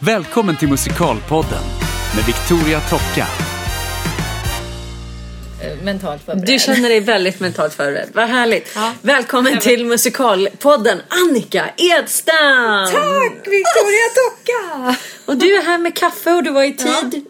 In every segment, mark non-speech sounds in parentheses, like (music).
Välkommen till Musikalpodden med Victoria Tocka. eh, mentalt förberedd. Du känner dig väldigt mentalt förberedd. Vad härligt. Ja. Välkommen till Musikalpodden Annika Edstam! Tack Victoria Tocka! Och du är här med kaffe och du var i tid. Ja,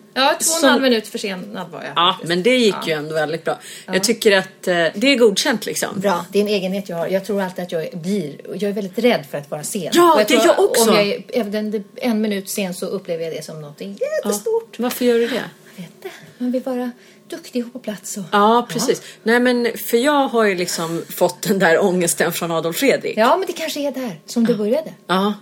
två och en halv minut försenad var jag. Ja, faktiskt. men det gick ju ändå väldigt bra. Jag tycker att eh, det är godkänt liksom. Bra, det är en egenhet jag har. Jag tror alltid att jag blir, jag är väldigt rädd för att vara sen. Ja, Och det är tror jag också. Om jag är även en minut sen så upplever jag det som något jättestort. Varför gör du det? Jag vet inte, man vill vara duktig och på plats. Och... Ja, precis. Nej, men för jag har ju liksom fått den där ångesten från Adolf Fredrik. Ja, men det kanske är där som du började. Ja,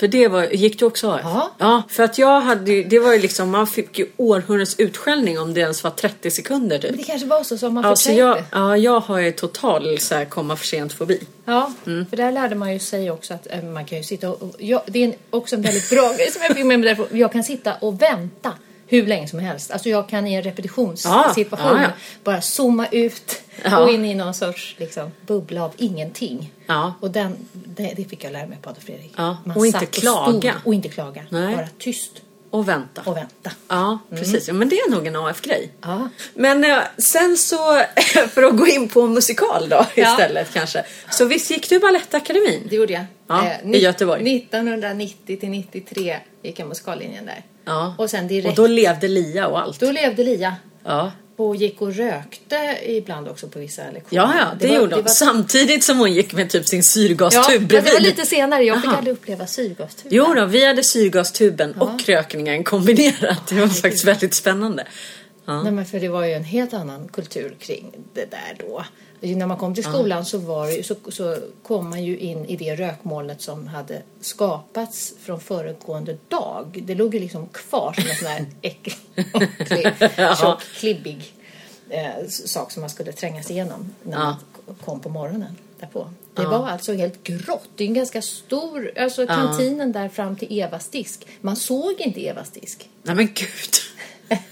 för det var, gick du också AF? Ja. ja. För att jag hade det var ju liksom, man fick ju århundradets utskällning om det ens var 30 sekunder typ. Men det kanske var så som man Alltså förträngt jag, ja, jag har ju total så här, komma för sent fobi. Ja, Mm. för där lärde man ju sig också att eh, man kan ju sitta och... och jag, det är en, också en väldigt bra (laughs) grej som jag fick med mig därifrån. Jag kan sitta och vänta hur länge som helst. Alltså jag kan i en repetitionssituation Ja, ja, ja. bara zooma ut Ja. och in i någon sorts liksom, bubbla av ingenting. Ja. Och den, det, det fick jag lära mig på Adolf Fredrik. Ja, Man och inte klaga. stod och inte klaga. Nej. Bara tyst Och vänta. och vänta. Ja, precis. Ja, men det är nog en AF-grej. Ja. Men eh, sen så, (laughs) för att gå in på musikal då Ja. istället kanske. Så visst gick du Balettakademin? Det gjorde jag. Ja, Eh, i Göteborg. 1990 till 93 gick jag musikallinjen där. Ja. Och sen Och direkt. då levde Lia och allt. Då levde Lia. Ja. Och gick och rökte ibland också på vissa lektioner. Ja, ja, det, var- gjorde hon. var- Samtidigt som hon gick med typ sin Ja, syrgastub fast det bredvid. var lite senare. Jag fick Aha. aldrig uppleva syrgastuben. Jo då, vi hade syrgastuben och rökningen kombinerat. Det var faktiskt väldigt spännande. Ja. Nej, men för det var ju en helt annan kultur kring det där då. När man kom till skolan så, var det, så, så kom man ju in i det rökmolnet som hade skapats från föregående dag. Det låg ju liksom kvar som en sån här (laughs) äcklig, tjock, klibbig eh, sak som man skulle trängas igenom när Ja. man kom på morgonen därpå. Det var alltså helt grått. Det är en ganska stor, alltså kantinen där fram till Evas disk. Man såg inte Evas disk. Nej men gud.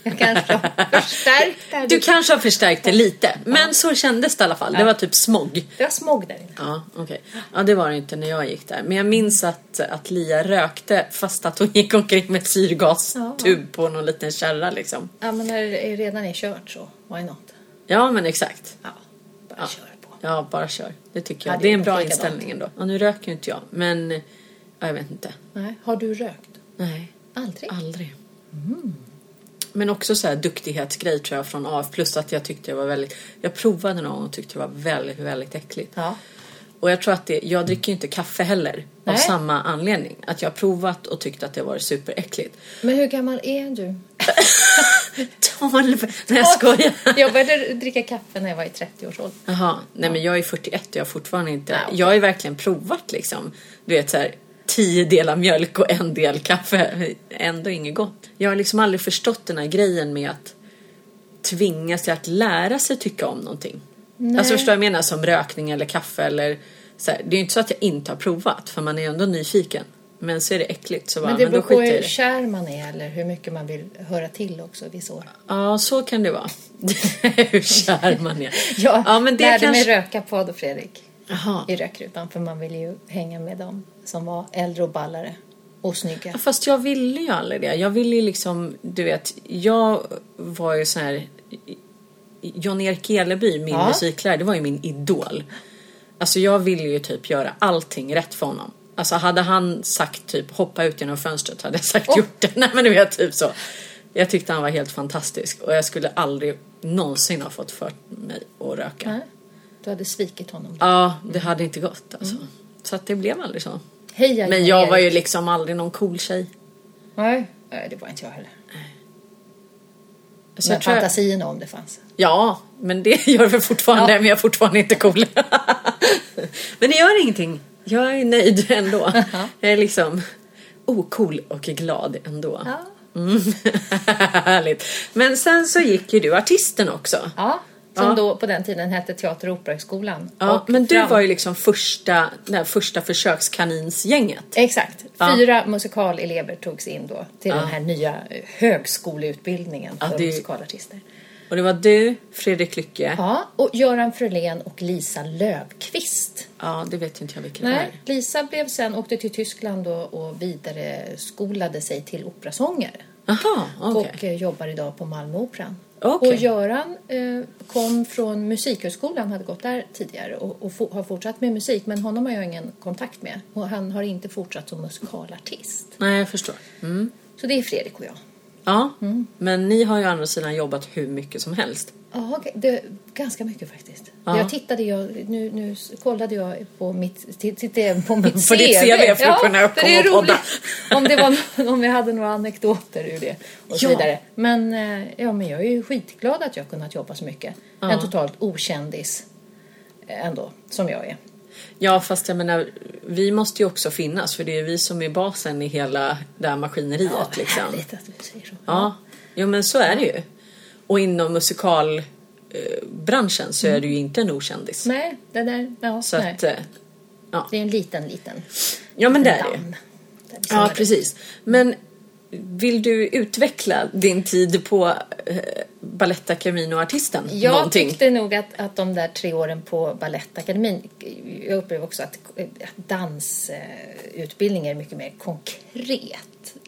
Jag kanske har förstärkt det Du kanske har förstärkt det lite. Men så kändes det i alla fall. Det var typ smog. Det var smog där inne. Ja, okej. Ja, det var det inte när jag gick där. Men jag minns att, att Lia rökte fast att hon gick omkring med syrgastub på någon liten kärra liksom. Ja, men när det redan är kört så, why not? Ja, men exakt. Ja, bara kör på. Ja, bara kör. Det tycker Ja, jag. det det är en bra inställning ändå. Ja, nu röker ju inte jag, men ja, jag vet inte. Nej. Har du rökt? Nej, Aldrig? aldrig. Men också så här duktighetsgrej tror jag från AF. Plus att jag tyckte det var väldigt... Jag provade någon och tyckte det var väldigt, väldigt äckligt. Ja. Och jag tror att det... Jag dricker ju inte kaffe heller. Av Nej. samma anledning. Att jag har provat och tyckt att det var superäckligt. Men hur gammal är du? (laughs) 12! Nej jag skojar. (laughs) Jag började dricka kaffe när jag var i 30-årsåldern. Jaha, nej men jag är 41 och jag har fortfarande inte... Nej, okej. Jag har ju verkligen provat liksom. Du vet så här, 10 delar mjölk och en del kaffe. Ändå inget gott. Jag har liksom aldrig förstått den här grejen med att tvinga sig att lära sig tycka om någonting. Alltså förstår jag menar? Som rökning eller kaffe eller så här. Det är ju inte så att jag inte har provat för man är ju ändå nyfiken. Men så är det äckligt så bara, Men det men då beror på skiter jag hur kär man är eller hur mycket man vill höra till också vissa år. Ja, så kan det vara. (laughs) hur kär man är. (laughs) Jag ja, men det lärde kanske... mig röka på Adolf Fredrik Jaha. i rökrutan för man ville ju hänga med dem som var äldre och ballare och snygga. Ja, Fast jag ville ju aldrig det. Jag ville ju liksom, du vet, jag var ju sån här... Jan-Erik Eleby, min Ja. musiklärare, det var ju min idol. Alltså jag ville ju typ göra allting rätt för honom. Alltså hade han sagt typ hoppa ut genom fönstret hade jag sagt Oh. gjort det. (laughs) Nej men du vet typ så. Jag tyckte han var helt fantastisk och jag skulle aldrig någonsin ha fått för mig att röka. Nej, du hade svikit honom. Ja, det hade inte gått alltså. Så att det blev aldrig så. Heja Men jag var ju liksom aldrig någon cool tjej. Nej, nej, det var inte jag heller. Så Men tror jag- fantasierna om det fanns. Ja, men det (laughs) gör väl fortfarande, Ja. men jag är fortfarande inte cool. (laughs) men det gör ingenting. Jag är nöjd ändå. (laughs) Jag är liksom ocool och glad ändå. Ja. Mm. Härligt. Men sen så gick ju du artisten också. Ja, som Ja. då på den tiden hette Teater och Operahögskolan. Ja, men du fram- var ju liksom första, det här första försökskaninsgänget. Exakt. Ja. Fyra musikalelever togs in då till den här nya högskoleutbildningen Ja, för det- musikalartister. Och det var du, Fredrik Lycke. Ja, och Göran Frölén och Lisa Löfqvist. Ja, det vet inte jag vilka det Nej, är. Lisa blev sen, åkte till Tyskland och, och vidare skolade sig till operasångare. Jaha, okej. Och eh, jobbar idag på Malmöoperan. Okej. Och Göran eh, kom från Musikhögskolan, hade gått där tidigare och, och fo- har fortsatt med musik. Men honom har jag ingen kontakt med. Och han har inte fortsatt som musikalartist. Nej, jag förstår. Mm. Så det är Fredrik och jag. Ja, men ni har ju å andra sidan jobbat hur mycket som helst. Ja, det, ganska mycket faktiskt. Ja. Jag tittade, jag, nu, nu kollade jag på mitt, titt- tittade på mitt (laughs) På ditt CV för att kunna för det är komma och podda. om, det var, om jag hade några anekdoter ur det och så Ja. vidare. Men, eh, ja, men jag är ju skitglad att jag kunnat jobba så mycket. Ja. En totalt okändis eh, ändå, som jag är. Ja, fast jag menar, vi måste ju också finnas för det är vi som är basen i hela det här maskineriet. Ja, liksom. härligt att du säger så. Ja, jo men så är det ju. Och inom musikalbranschen så är du ju inte en okändis. Nej, det där, ja, Så nej. att, eh, ja. Det är en liten, liten ja men det är det ju. Ja, precis. Men vill du utvecklla din tid på eh, Balettakademin och artisten? Jag någonting? tyckte nog att, att de där tre åren på Balettakademin, jag upplever också att att dansutbildning är mycket mer konkret. I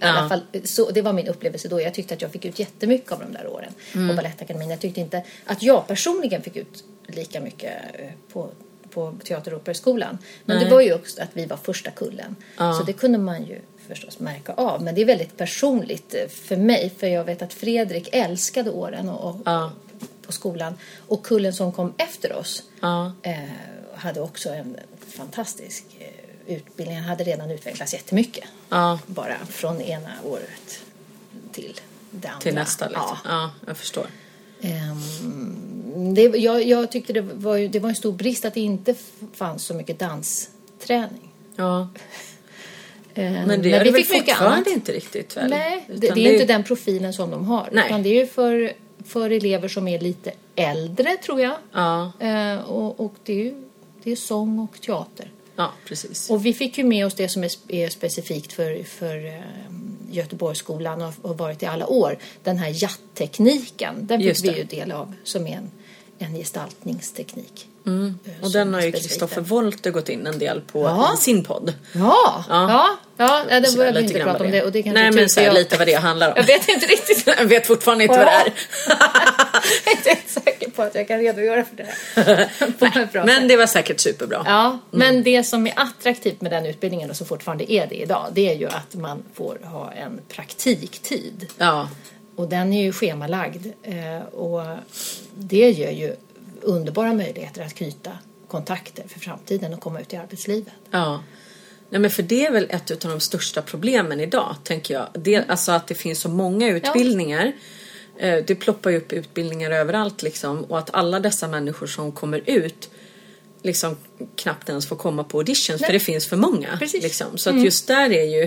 Ja. alla fall, så, det var min upplevelse då. Jag tyckte att jag fick ut jättemycket av de där åren Mm. på Balettakademin. Jag tyckte inte att jag personligen fick ut lika mycket eh, på, på Teater och Operaskolan. Men Nej. det var ju också att vi var första kullen. Ja. Så det kunde man ju förstås märka av. Men det är väldigt personligt eh, för mig. För jag vet att Fredrik älskade åren och, och, Ja. på skolan. Och kullen som kom efter oss Ja. eh, hade också en fantastisk eh, utbildning. Han hade redan utvecklats jättemycket. Ja. Bara från ena året till det andra. Till nästa liksom. Ja. Ja, jag förstår. Ehm, det, jag, jag tyckte det var, ju- det var en stor brist att det inte fanns så mycket dansträning. Ja. Ehm, Men det är det vi väl fick fortfarande inte riktigt väl? Nej, det, det är ju inte den profilen som de har. Nej. Utan det är ju för, för elever som är lite äldre, tror jag. Ja, Eh, och, och det är ju det är sång och teater. ja precis. Och vi fick ju med oss det som är, är specifikt för, för eh, Göteborgsskolan och har varit i alla år. Den här jatttekniken, den fick vi ju del av som är en, en gestaltningsteknik. Mm. eh, Och som den har ju Kristoffer. Wolter gått in en del på Ja. sin podd. Ja, ja, ja, ja, det behöver vi inte prata om det. Och det kanske Nej men tur så jag- lite vad det handlar om. Jag vet inte riktigt. (laughs) Jag vet fortfarande inte vad det är. (laughs) jag är inte säker på att jag kan redogöra för det här. (laughs) Men det var säkert superbra. Ja, men det som är attraktivt med den utbildningen och som fortfarande är det idag, det är ju att man får ha en praktiktid. Ja. Och den är ju schemalagd eh, och det ger ju underbara möjligheter att knyta kontakter för framtiden och komma ut i arbetslivet. Ja. Nej, men för det är väl ett av de största problemen idag, tänker jag. Det, alltså att det finns så många utbildningar. Eh, Det ploppar ju upp utbildningar överallt liksom. Och att alla dessa människor som kommer ut liksom knappt ens får komma på auditions för Nej. det finns för många. Liksom. Så att just där är ju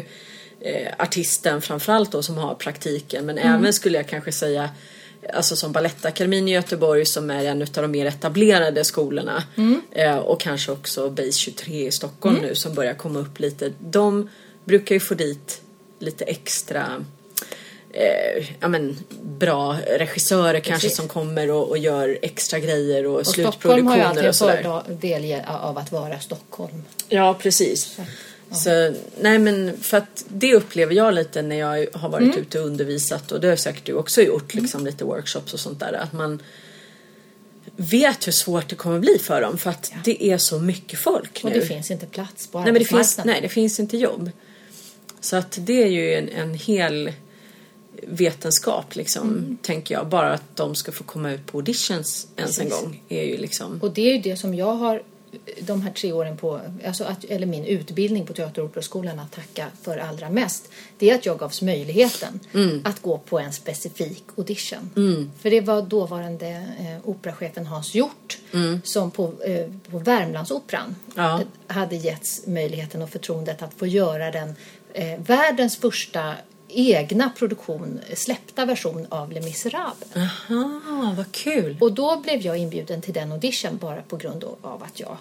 eh, artisten framförallt då som har praktiken. Men även skulle jag kanske säga Alltså som Balettakademin i Göteborg som är en av de mer etablerade skolorna. Eh, och kanske också Base 23 i Stockholm nu som börjar komma upp lite. De brukar ju få dit lite extra eh, ja, men, bra regissörer kanske som kommer och, och gör extra grejer och, Och Stockholm har ju alltid slutproduktioner en och sådär. fördel av att vara Stockholm. Ja, precis. Så, nej men för att det upplever jag lite när jag har varit Mm. ute och undervisat och det har säkert du också gjort, liksom lite workshops och sånt där. Att man vet hur svårt det kommer bli för dem för att det är så mycket folk Och nu. det finns inte plats på nej, men det finns, nej, det finns inte jobb. Så att det är ju en, en hel vetenskap liksom, Mm. tänker jag. Bara att de ska få komma ut på auditions ens en Precis. gång är ju liksom... Och det är ju det som jag har de här tre åren på, alltså att, eller min utbildning på Teater och Operaskolan att tacka för allra mest. Det är att jag gavs möjligheten att gå på en specifik audition. För det var dåvarande eh, operachefen Hans Hjort som på, eh, på Värmlandsoperan Ja. hade getts möjligheten och förtroendet att få göra den eh, världens första egna produktion, släppta version av Les Misérables. Aha, vad kul! Och då blev jag inbjuden till den audition bara på grund av att jag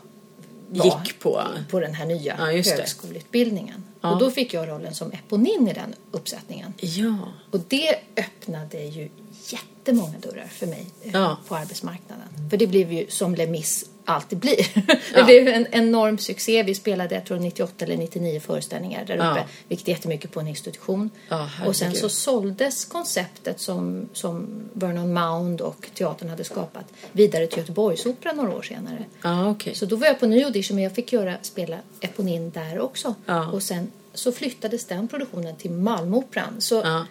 Gick på- på den här nya Ja, högskoleutbildningen. Ja. Och då fick jag rollen som Eponin i den uppsättningen. Ja. Och det öppnade ju jättemånga dörrar för mig eh, Ja. på arbetsmarknaden. För det blev ju som Les Mis alltid blir. (laughs) det Ja. blev en enorm succé. Vi spelade, jag tror 98 eller 99 föreställningar där uppe. Ja. Vilket är jättemycket på en institution. Ja, och sen så såldes konceptet som, som Vernon Mound och teatern hade skapat vidare till Göteborgsoperan några år senare. Ja, okej. Så då var jag på ny audition men jag fick göra, spela Eponin där också. Och sen så flyttades den produktionen till Malmöoperan. Så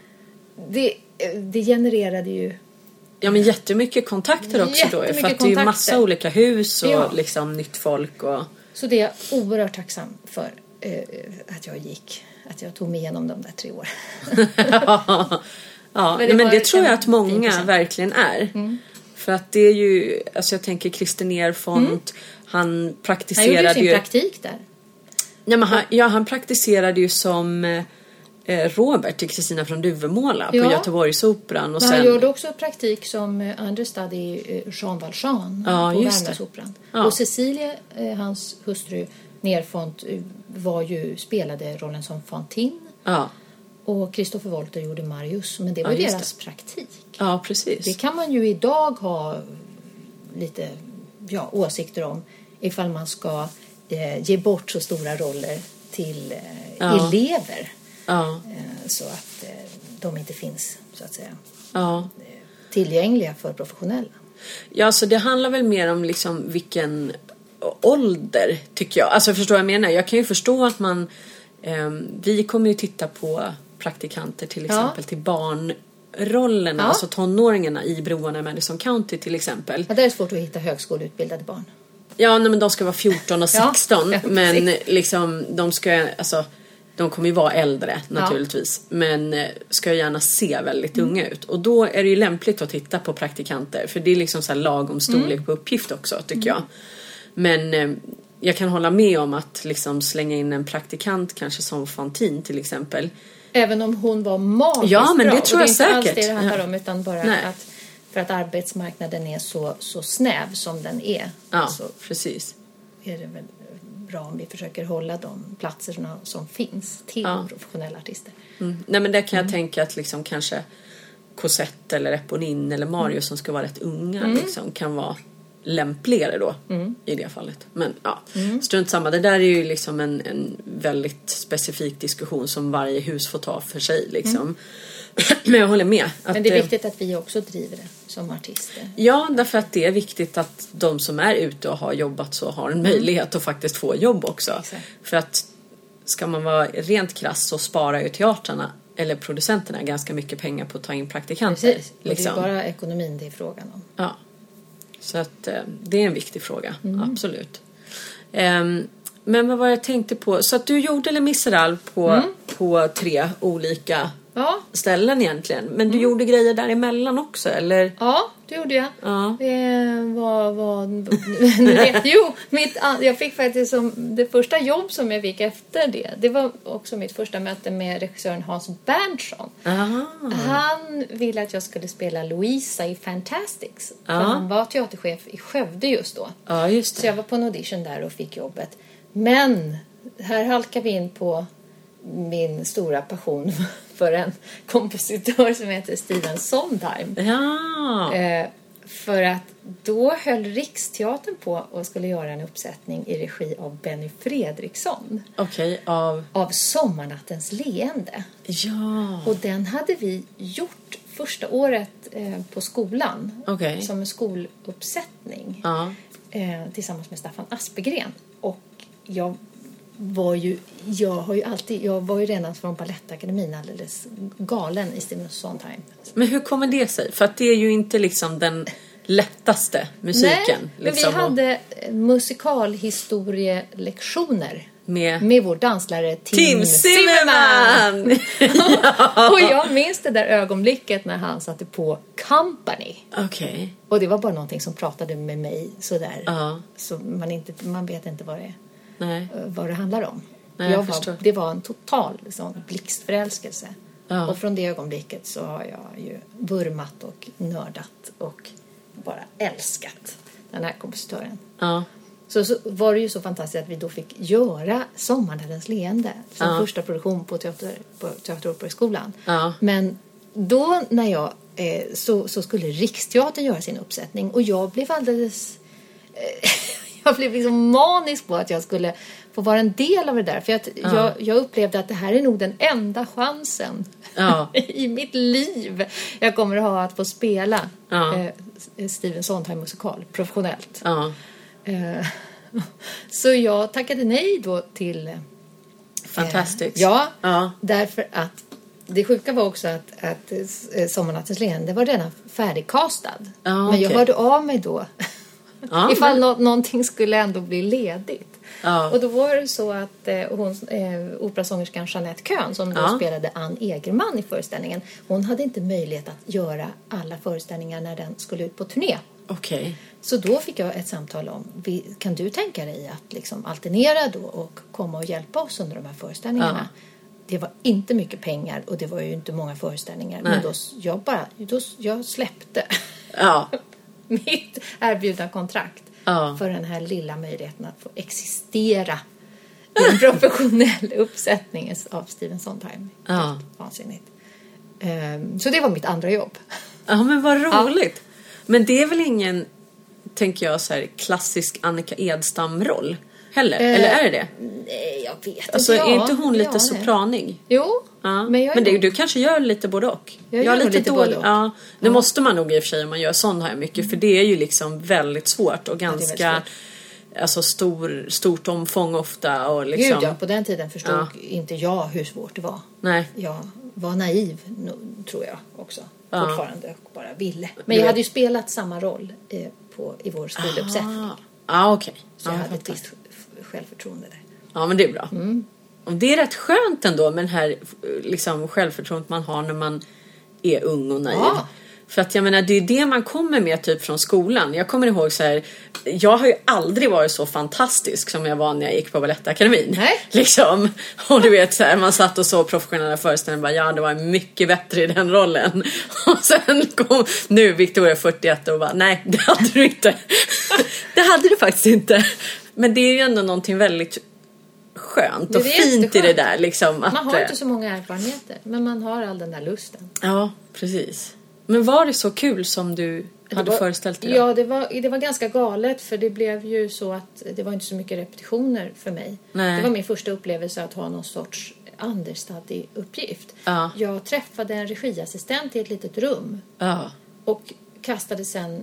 det, det genererade ju... Ja men jättemycket kontakter också då ju, för Jättemycket att det är ju kontakter. massa olika hus och Ja. liksom nytt folk och... Så det är jag oerhört tacksam för eh, att jag gick, att jag tog mig igenom de där tre åren. (laughs) ja, (laughs) Men men det men det tror jag att många present. verkligen är. För att det är ju, alltså jag tänker Christer Nerfont, han Han gjorde ju praktiserade sin ju... praktik där. ja, men han, ja, han praktiserade ju som eh, Robert till Kristina från Duvemåla Ja. på Göteborgsoperan och sen... han gjorde också praktik som eh, understudy i eh, Jean Valjean Ja, på det. Värmlandsoperan. Ja. Och Cecilia, eh, hans hustru Nerfont, eh, var ju, spelade rollen som Fantine. Ja, Och Christopher Wolter gjorde Marius, men det var Ja, deras praktik. ja precis. Det kan man ju idag ha lite ja, åsikter om ifall man ska eh, ge bort så stora roller till eh, elever Ja, eh, så att eh, de inte finns så att säga ja. tillgängliga för professionella. Ja, så det handlar väl mer om liksom vilken ålder tycker jag. Alltså förstår jag menar? Jag kan ju förstå att man... ehm, vi kommer ju titta på praktikanter till Ja. exempel till barnrollerna, Ja. alltså tonåringarna i Broarna i Madison County till exempel. Ja, det är svårt att hitta högskoleutbildade barn. Ja, nej, men de ska vara 14 och Ja, 16 (laughs) ja, men liksom de ska, alltså de kommer ju vara äldre naturligtvis men eh, ska gärna se väldigt Mm. unga ut och då är det ju lämpligt att titta på praktikanter för det är liksom så här lagom storlek Mm. på uppgift också tycker jag. Men eh, jag kan hålla med om att liksom slänga in en praktikant kanske som Fantin till exempel. Även om hon var magiskt Ja, men det bra. tror och jag det är inte alls säkert. det det handlar Ja. om utan bara Nej. att för att arbetsmarknaden är så, så snäv som den är Ja, så precis. är det väl bra om vi försöker hålla de platserna som finns till Ja. professionella artister. Mm. Nej men där kan Mm. jag tänka att liksom kanske Cosette eller Eponin eller Mario Mm. som ska vara rätt unga liksom, kan vara lämpligare då Mm. i det fallet. Men ja, strunt samma. Det där är ju liksom en, en väldigt specifik diskussion som varje hus får ta för sig liksom. (clears throat) Men jag håller med. Mm. Men det är viktigt att vi också driver det som artister. Ja, därför att det är viktigt att de som är ute och har jobbat så har en möjlighet att faktiskt få jobb också. Mm. Exakt. För att ska man vara rent krass så sparar ju teatrarna eller producenterna ganska mycket pengar på att ta in praktikanter. Precis. Och det är Liksom. bara ekonomin det är frågan om. Ja. Så att eh, det är en viktig fråga, Mm. absolut. Ehm, men vad var jag tänkte på? Så att du gjorde Les Misérables på, Mm. på tre olika Ja, ställen egentligen. Men Mm. du gjorde grejer däremellan också eller? ja det gjorde jag. Ja. Det var, var nu vet, jo, mitt, jag fick faktiskt som, det första jobb som jag fick efter det, det var också mitt första möte med regissören Hans Berntsson. Aha. Han ville att jag skulle spela Louisa i Fantastics. För Ja. han var teaterchef i Skövde just då. Ja, just Så det. jag var på en audition där och fick jobbet. Men här halkar vi in på min stora passion för en kompositör som heter Steven Sondheim. Ja. Eh, för att då höll Riksteatern på och skulle göra en uppsättning i regi av Benny Fredriksson Okej, av... av Sommarnattens leende. Ja. Och den hade vi gjort första året eh, på skolan Okej. som en skoluppsättning Ja. eh, tillsammans med Staffan Aspegren. Och jag var ju, jag har ju alltid, jag var ju redan från Balettakademin alldeles galen i Steven Sondheim. Men hur kommer det sig? För att det är ju inte liksom den lättaste musiken. Nej, men liksom, vi hade eh, musikalhistorielektioner Med med vår danslärare Tim, Tim Zimmerman! (laughs) (laughs) Och jag minns det där ögonblicket när han satte på Company. Okej. Och det var bara någonting som pratade med mig sådär. Ja. Så man, inte, man vet inte vad det, Nej. vad det handlar om. Nej, jag jag var, det var en total sån blixtförälskelse. Ja. Och från det ögonblicket så har jag ju vurmat och nördat och bara älskat den här kompositören. Ja. så, så var det ju så fantastiskt att vi då fick göra Sommarnattens leende som Ja. första produktion på, teater, på Teateroperaskolan. Ja. Men då när jag eh, så, så skulle Riksteatern göra sin uppsättning och jag blev alldeles eh, (laughs) (laughs) jag blev liksom manisk på att jag skulle få vara en del av det där. För att jag, jag upplevde att det här är nog den enda chansen Ja. (laughs) i mitt liv jag kommer att ha att få spela Ja. eh, Steven Sondheim musikal professionellt. Ja. Eh, (laughs) så jag tackade nej då till eh, Fantastiskt. Ja, Ja. därför att det sjuka var också att, att eh, Sommarnattens leende var redan färdigkastad. Ja, Men jag hörde av mig då Ja, ifall men- nå- någonting skulle ändå bli ledigt. Ja. Och då var det så att eh, hon, eh, operasångerskan Jeanette Köhn som då Ja. spelade Ann Egerman i föreställningen. Hon hade inte möjlighet att göra alla föreställningar när den skulle ut på turné. Okej. Så då fick jag ett samtal om, kan du tänka dig att liksom alternera då och komma och hjälpa oss under de här föreställningarna? Det var inte mycket pengar och det var ju inte många föreställningar. Nej. Men då, jag bara, då, jag släppte Ja. (laughs) mitt erbjudna kontrakt Ja. för den här lilla möjligheten att få existera i en professionell (laughs) uppsättning av Steven Sondheim. Ja. Vansinnigt. Ehm, Så det var mitt andra jobb. Ja men vad roligt. Men det är väl ingen, tänker jag, så här, klassisk Annika Edstam-roll heller? Eller är det det? Nej, jag vet Alltså inte. är inte hon Ja, lite sopranig? Jo, Ja. men jag är men det, nog- du kanske gör lite både och? Jag har gör lite dålig- både och. Ja, det måste man nog i och för sig om man gör sån här mycket. För det är ju liksom väldigt svårt och ganska alltså, stor, stort omfång ofta. Och liksom, Gud ja, på den tiden förstod Ja. inte jag hur svårt det var. Nej. Jag var naiv, tror jag också. Ja. Fortfarande och bara ville. Men jag hade ju spelat samma roll eh, på, i vår skoluppsättning. Ah, ah, okej. Så Ja, jag jag hade ett visst självförtroende där. Ja men det är bra. Mm. Och det är rätt skönt ändå med den här liksom, självförtroendet man har när man är ung och naiv. Ja. För att jag menar det är det man kommer med typ från skolan. Jag kommer ihåg så här. Jag har ju aldrig varit så fantastisk som jag var när jag gick på Balettakademin. Nej. (laughs) Liksom. Och du vet så här, man satt och såg professionella föreställningar och bara ja det var mycket bättre i den rollen. (laughs) Och sen kom nu Victoria 41 och bara nej det hade du inte. (laughs) det hade du faktiskt inte. Men det är ju ändå någonting väldigt skönt och fint i det där. Liksom, att, Man har eh, inte så många erfarenheter, men man har all den där lusten. Ja, precis. Men var det så kul som du hade var- föreställt dig? Ja, det var, det var ganska galet för det blev ju så att det var inte så mycket repetitioner för mig. Nej. Det var min första upplevelse att ha någon sorts understudy-uppgift. Ja. Jag träffade en regiassistent i ett litet rum Ja, och kastade sen eh,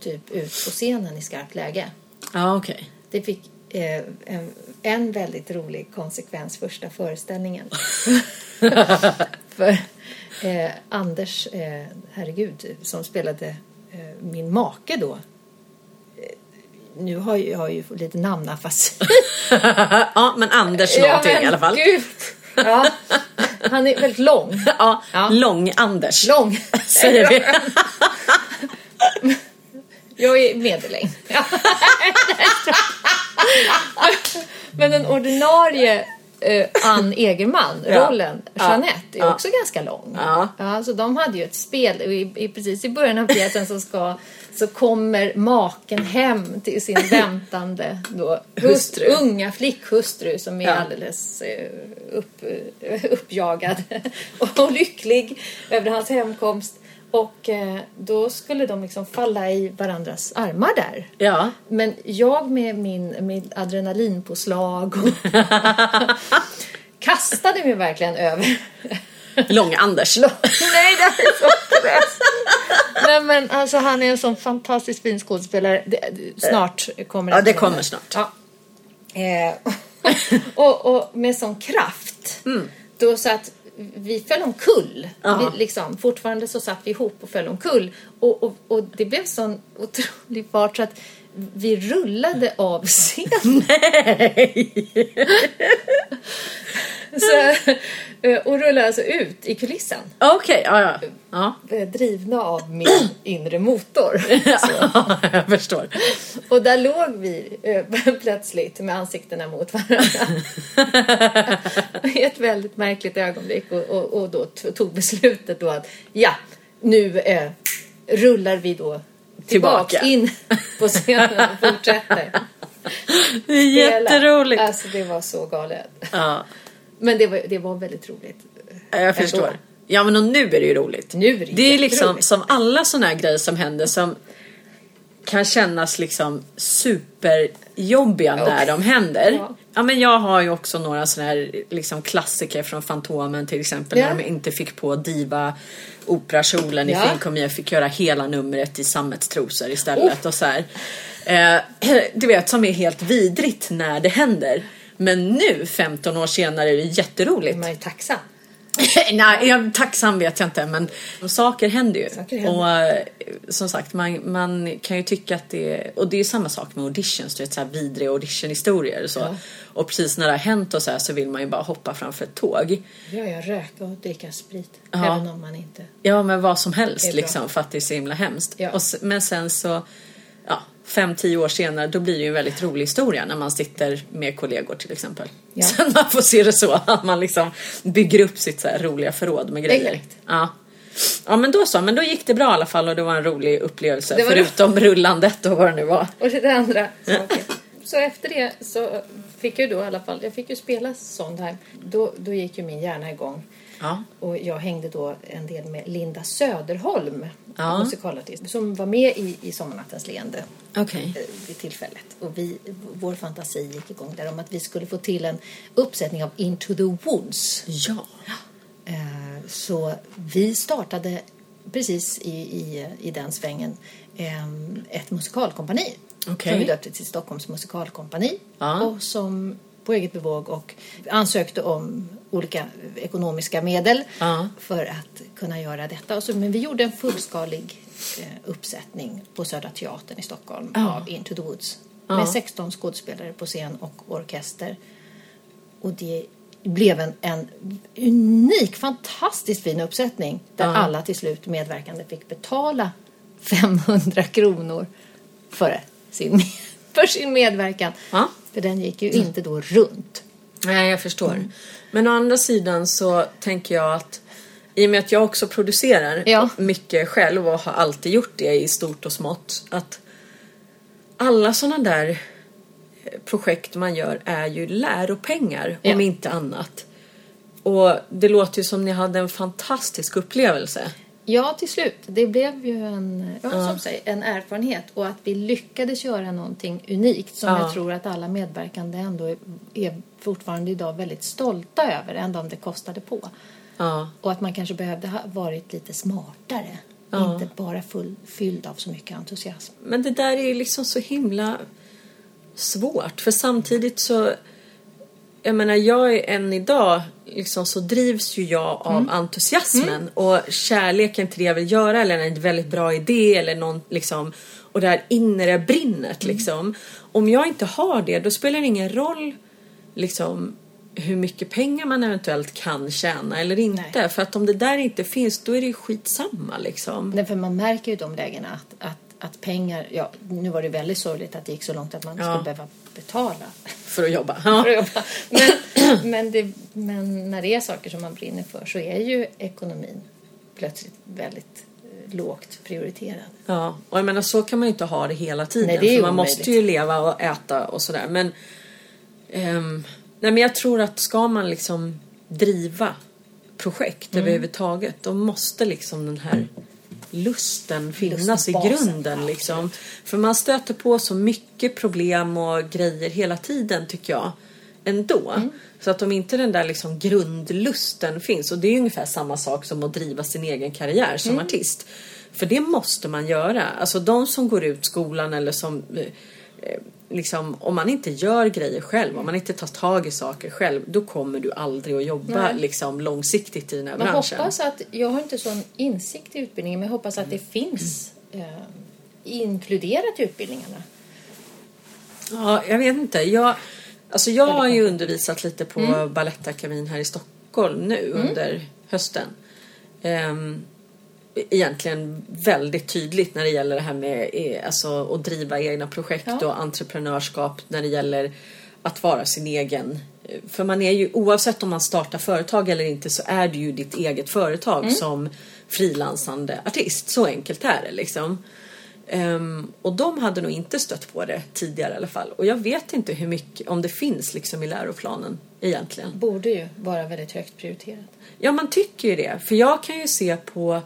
typ ut på scenen i skarpt läge. ja okej. Det fick eh, en, en väldigt rolig konsekvens första föreställningen. (laughs) För eh, Anders, eh, herregud, som spelade eh, min make då. Eh, nu har jag, jag har ju lite namnafasi. (laughs) ja, men Anders någonting men i alla fall. Gud. Ja, han är väldigt lång. (laughs) Ja, Ja. Lång-Anders. Lång. Säger vi. Jag är medellängd. Men den ordinarie eh, Ann Egerman, Ja. rollen, Ja. Jeanette, är Ja. också ganska lång. Ja. så de hade ju ett spel. I, i, precis i början av pjäsen så, ska, så kommer maken hem till sin (laughs) väntande då, Hustru. unga flickhustru som är Ja. alldeles eh, upp, eh, uppjagad (laughs) och lycklig över hans hemkomst. Och eh, då skulle de liksom falla i varandras armar där. Ja. Men jag med min, min adrenalinpåslag och (laughs) kastade mig verkligen över. Lång-Anders. Nej, det är så stress. Nej, men alltså han är en sån fantastiskt fin skådespelare. Det, det- snart kommer Ja, det kommer snart. Ja. Eh, (laughs) och, och med sån kraft. Då så att vi föll omkull. Vi, liksom, fortfarande så satt vi ihop och föll omkull. Och, och, och det blev sån otrolig fart så att vi rullade av scenen. (laughs) så, eh, och rullade alltså ut i kulissen. Okej, ja, ja. Ja, eh, Drivna av min (clears throat) inre motor. Så. (laughs) jag förstår. Och där låg vi eh, (laughs) plötsligt med ansiktena mot varandra. I ett väldigt märkligt ögonblick och, och, och då tog beslutet då att ja, nu eh, rullar vi då Tillbaka. in på scenen och fortsätter. Det är jätteroligt. Alltså det var så galet. Ja, Men det var, det var väldigt roligt. jag förstår. Ändå. Ja, men och nu är det ju roligt. Nu är det Det är liksom som alla såna här grejer som händer som kan kännas liksom superjobbiga när de händer. Ja. Ja. men jag har ju också några såna här liksom klassiker från Fantomen till exempel. Ja. När de inte fick på diva operakjolen i Ja. Fin jag fick göra hela numret i sammetstrosor istället och så här. Eh, du vet som är helt vidrigt när det händer. Men nu 15 år senare är det jätteroligt. Man är tacksam. (laughs) Nej, jag, tacksam vet jag inte men saker händer ju. Saker händer. Och eh, som sagt, man, man kan ju tycka att det är... Och det är samma sak med auditions, du vet så här vidriga auditionhistorier och så. Ja. Och precis när det har hänt och så här så vill man ju bara hoppa framför ett tåg. Ja, jag röka och dricka sprit. Ja. Även om man inte... Ja, men vad som helst liksom för att det är så himla hemskt. Ja. Och, men sen så, ja, fem, tio år senare då blir det ju en väldigt rolig historia när man sitter med kollegor till exempel. Ja. (laughs) Sen man får se det så att man liksom bygger upp sitt så här roliga förråd med grejer. Exakt. Ja. Ja men då så, men då gick det bra i alla fall och det var en rolig upplevelse Det förutom rullandet och vad det nu var. (laughs) Och det andra saker. Så efter det så fick jag då i alla fall, jag fick ju spela Sondheim. Då, då gick ju min hjärna igång. Ja. Och jag hängde då en del med Linda Söderholm, Ja. musikalartist, som var med i, i Sommarnattens leende Okej. eh, vid tillfället. Och vi, vår fantasi gick igång där om att vi skulle få till en uppsättning av Into the Woods. Ja. Eh, Så vi startade precis i, i, i den svängen em, ett musikalkompani. Okej. Som vi döpte till Stockholms musikalkompani. Ja. Och som på eget bevåg och ansökte om olika ekonomiska medel Ja. för att kunna göra detta. Men vi gjorde en fullskalig eh, uppsättning på Södra Teatern i Stockholm Ja. av Into the Woods. Med 16 skådespelare på scen och orkester. Och det blev en, en unik, fantastiskt fin uppsättning där Ja. alla till slut medverkande fick betala 500 kronor för sin, (laughs) för sin medverkan. Ja. För den gick ju inte då runt. Nej, jag förstår. Mm. Men å andra sidan så tänker jag att i och med att jag också producerar Ja. mycket själv och har alltid gjort det i stort och smått. Att alla sådana där eh, projekt man gör är ju läropengar Ja. om inte annat. Och det låter ju som ni hade en fantastisk upplevelse. Ja, till slut. Det blev ju en, ja, som säger, en erfarenhet och att vi lyckades göra någonting unikt som Ja. jag tror att alla medverkande ändå är, är fortfarande idag väldigt stolta över, ändå om det kostade på. Ja, Och att man kanske behövde ha varit lite smartare. Ja. Inte bara full, fylld av så mycket entusiasm. Men det där är ju liksom så himla svårt. För samtidigt så... Jag menar, jag är än idag liksom så drivs ju jag av entusiasmen och kärleken till det jag vill göra eller en väldigt bra idé eller någon liksom och det här inre brinnet liksom. Om jag inte har det då spelar det ingen roll liksom hur mycket pengar man eventuellt kan tjäna eller inte. Nej. För att om det där inte finns då är det ju skitsamma liksom. Nej, för man märker ju de lägena att, att, att pengar, ja nu var det väldigt sorgligt att det gick så långt att man Ja. skulle behöva betala För att jobba. Ja. (laughs) för att jobba. Men, (clears throat) men, det, men när det är saker som man brinner för så är ju ekonomin plötsligt väldigt eh, lågt prioriterad. Ja, och jag menar så kan man ju inte ha det hela tiden. Nej, det är för man omöjligt. måste ju leva och äta och sådär. Men, ehm, nej, men jag tror att ska man liksom driva projekt Mm. överhuvudtaget då måste liksom den här lusten finnas i Lustbasen, grunden. Liksom. För man stöter på så mycket problem och grejer hela tiden tycker jag. Ändå. Mm. Så att om inte den där liksom grundlusten finns och det är ungefär samma sak som att driva sin egen karriär som Mm. artist. För det måste man göra. Alltså de som går ut skolan eller som eh, eh, liksom om man inte gör grejer själv, om man inte tar tag i saker själv, då kommer du aldrig att jobba Nej. liksom långsiktigt i den här Man branschen. hoppas att, jag har inte sån insikt i utbildningen men jag hoppas att det finns eh, inkluderat i utbildningarna. Ja, jag vet inte. Jag, alltså jag har ju undervisat lite på mm. Balettakademin här i Stockholm nu under hösten. Ehm, egentligen väldigt tydligt när det gäller det här med eh, alltså, att driva egna projekt Ja. och entreprenörskap när det gäller att vara sin egen. För man är ju oavsett om man startar företag eller inte så är du ju ditt eget företag som frilansande artist. Så enkelt är det liksom. Ehm, och de hade nog inte stött på det tidigare i alla fall. Och jag vet inte hur mycket, om det finns liksom i läroplanen egentligen. Borde ju vara väldigt högt prioriterat. Ja, man tycker ju det. För jag kan ju se på,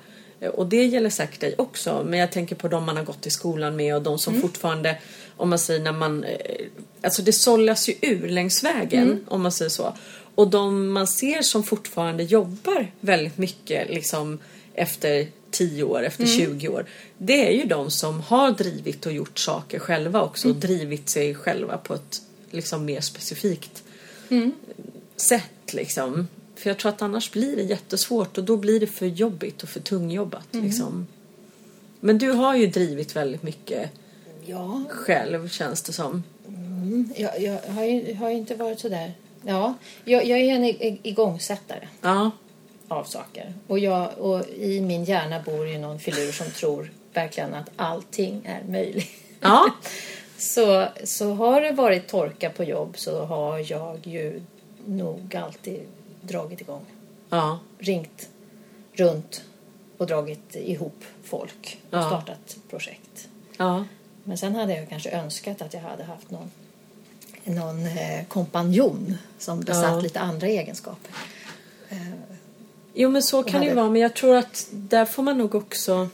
och det gäller säkert dig också, men jag tänker på de man har gått i skolan med och de som fortfarande, om man säger när man, eh, alltså det sållas ju ur längs vägen, om man säger så. Och de man ser som fortfarande jobbar väldigt mycket liksom efter 10 år, efter 20 år. Det är ju de som har drivit och gjort saker själva också och drivit sig själva på ett liksom mer specifikt sätt liksom. För jag tror att annars blir det jättesvårt och då blir det för jobbigt och för tungjobbat liksom. Men du har ju drivit väldigt mycket Ja, själv känns det som. jag, jag har ju har ju inte varit så där. Ja, jag, jag är en ig- igångsättare Ja, av saker. Och, jag, och i min hjärna bor ju någon filur som tror verkligen att allting är möjligt. ja, (laughs) Så, så har det varit torka på jobb så har jag ju nog alltid dragit igång. ja, Ringt runt och dragit ihop folk och Ja. startat projekt. ja. Men sen hade jag kanske önskat att jag hade haft någon, någon eh, kompanjon som besatt Ja. lite andra egenskaper. Jo men så kan det ju vara men jag tror att där får man nog också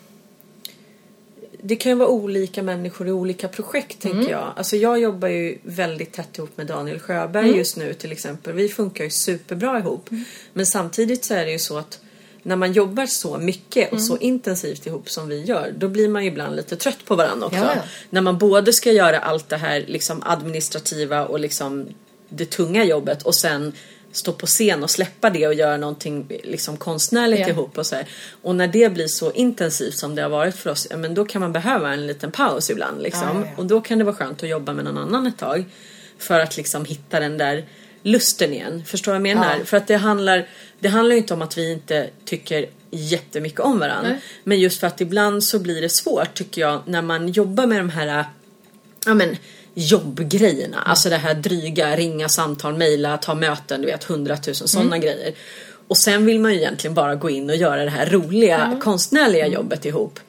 det kan ju vara olika människor i olika projekt tänker jag. Alltså jag jobbar ju väldigt tätt ihop med Daniel Sjöberg just nu till exempel. Vi funkar ju superbra ihop. Men samtidigt så är det ju så att när man jobbar så mycket och så intensivt ihop som vi gör då blir man ju ibland lite trött på varandra också. Ja. När man både ska göra allt det här liksom administrativa och liksom det tunga jobbet och sen stå på scen och släppa det och göra någonting liksom konstnärligt Ja. ihop och så här. Och när det blir så intensivt som det har varit för oss, ja, men då kan man behöva en liten paus ibland liksom. Ja, ja. Och då kan det vara skönt att jobba med någon annan ett tag. För att liksom hitta den där lusten igen. Förstår vad jag menar? Ja. För att det handlar, det handlar ju inte om att vi inte tycker jättemycket om varandra. Nej. Men just för att ibland så blir det svårt tycker jag när man jobbar med de här ja, men, jobbgrejerna. Alltså det här dryga, ringa samtal, mejla, ta möten, du vet hundratusen sådana grejer. Och sen vill man ju egentligen bara gå in och göra det här roliga konstnärliga jobbet ihop.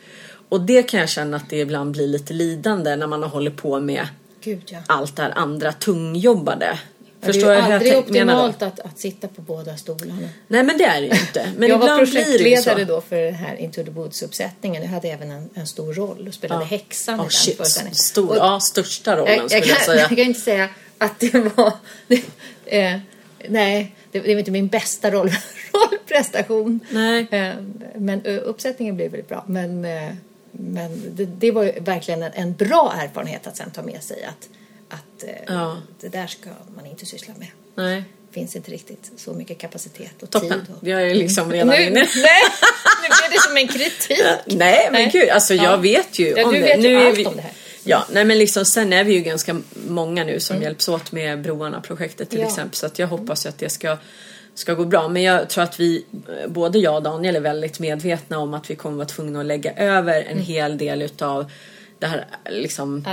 Och det kan jag känna att det ibland blir lite lidande när man har hållit på med Gud ja. allt det här andra tungjobbade. Det Förstår är du ju jag aldrig optimalt att, att sitta på båda stolarna. Nej men det är det ju inte. Men jag var det projektledare då för den här Into the Woods-uppsättningen. Jag hade även en, en stor roll och spelade häxan i Oh, den shit, föreställningen. stor, Och- ja, största rollen jag, jag, skulle jag kan, säga. jag kan inte säga att det var... (laughs) eh, nej, det, det var inte min bästa roll, (laughs) rollprestation. Nej. Eh, men ö, uppsättningen blev väldigt bra. Men, eh, men det, det var verkligen en, en bra erfarenhet att sen ta med sig att, att eh, Ja. det där ska man inte syssla med. Nej. finns inte riktigt så mycket kapacitet och Toppen. tid. Och... Har ju liksom redan nu, inne. (laughs) nej, nu blev det som en kritik. Nej men Nej. gud, alltså Ja. jag vet ju Ja, om du det. vet ju är allt vi... om det här. Ja, nej men liksom sen är vi ju ganska många nu som hjälps åt med Broarna-projektet till Ja. exempel. Så att jag hoppas ju att det ska, ska gå bra. Men jag tror att vi, eh, både jag och Daniel är väldigt medvetna om att vi kommer vara tvungna att lägga över en hel del utav det här liksom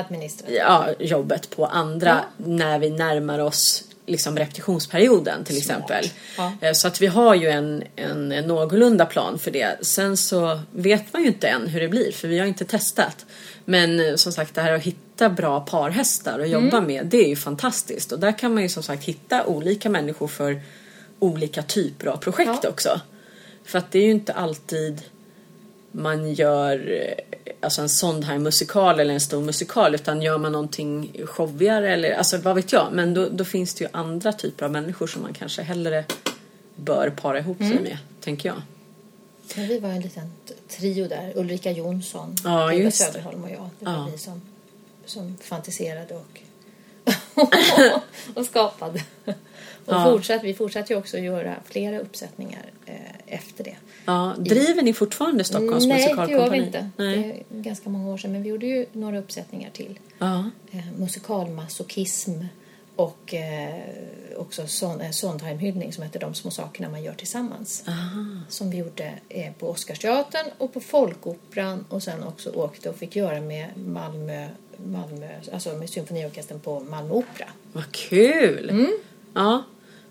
ja, jobbet på andra när vi närmar oss liksom repetitionsperioden till exempel. Ja. Eh, Så att vi har ju en, en, en någorlunda plan för det. Sen så vet man ju inte än hur det blir för vi har inte testat. Men eh, som sagt det här att hitta bra parhästar att jobba Mm. med det är ju fantastiskt. Och där kan man ju som sagt hitta olika människor för olika typer av projekt Ja. också. För att det är ju inte alltid man gör eh, alltså en Sondheim-musikal eller en stor musikal utan gör man någonting showigare eller alltså vad vet jag. Men då, då finns det ju andra typer av människor som man kanske hellre bör para ihop Mm. sig med, tänker jag. Men vi var en liten trio där. Ulrika Jonsson, Ja, Eva. Söderholm och jag. Det var Ja. vi som, som fantiserade och, (laughs) och skapade. Och Ja. fortsatt, vi fortsatte ju också göra flera uppsättningar eh, efter det. Ja, driver ni fortfarande Stockholms Nej, det gör musikalkompani? vi inte. Nej. Det är ganska många år sedan. Men vi gjorde ju några uppsättningar till. Ja. Eh, musikalmasochism och eh, också son, eh, Sondheim-hyllning som heter De små sakerna man gör tillsammans. Som vi gjorde eh, på Oscarsteatern och på Folkoperan och sen också åkte och fick göra med Malmö, Malmö alltså med symfoniorkestern på Malmö Opera. Vad kul! Mm. Ja.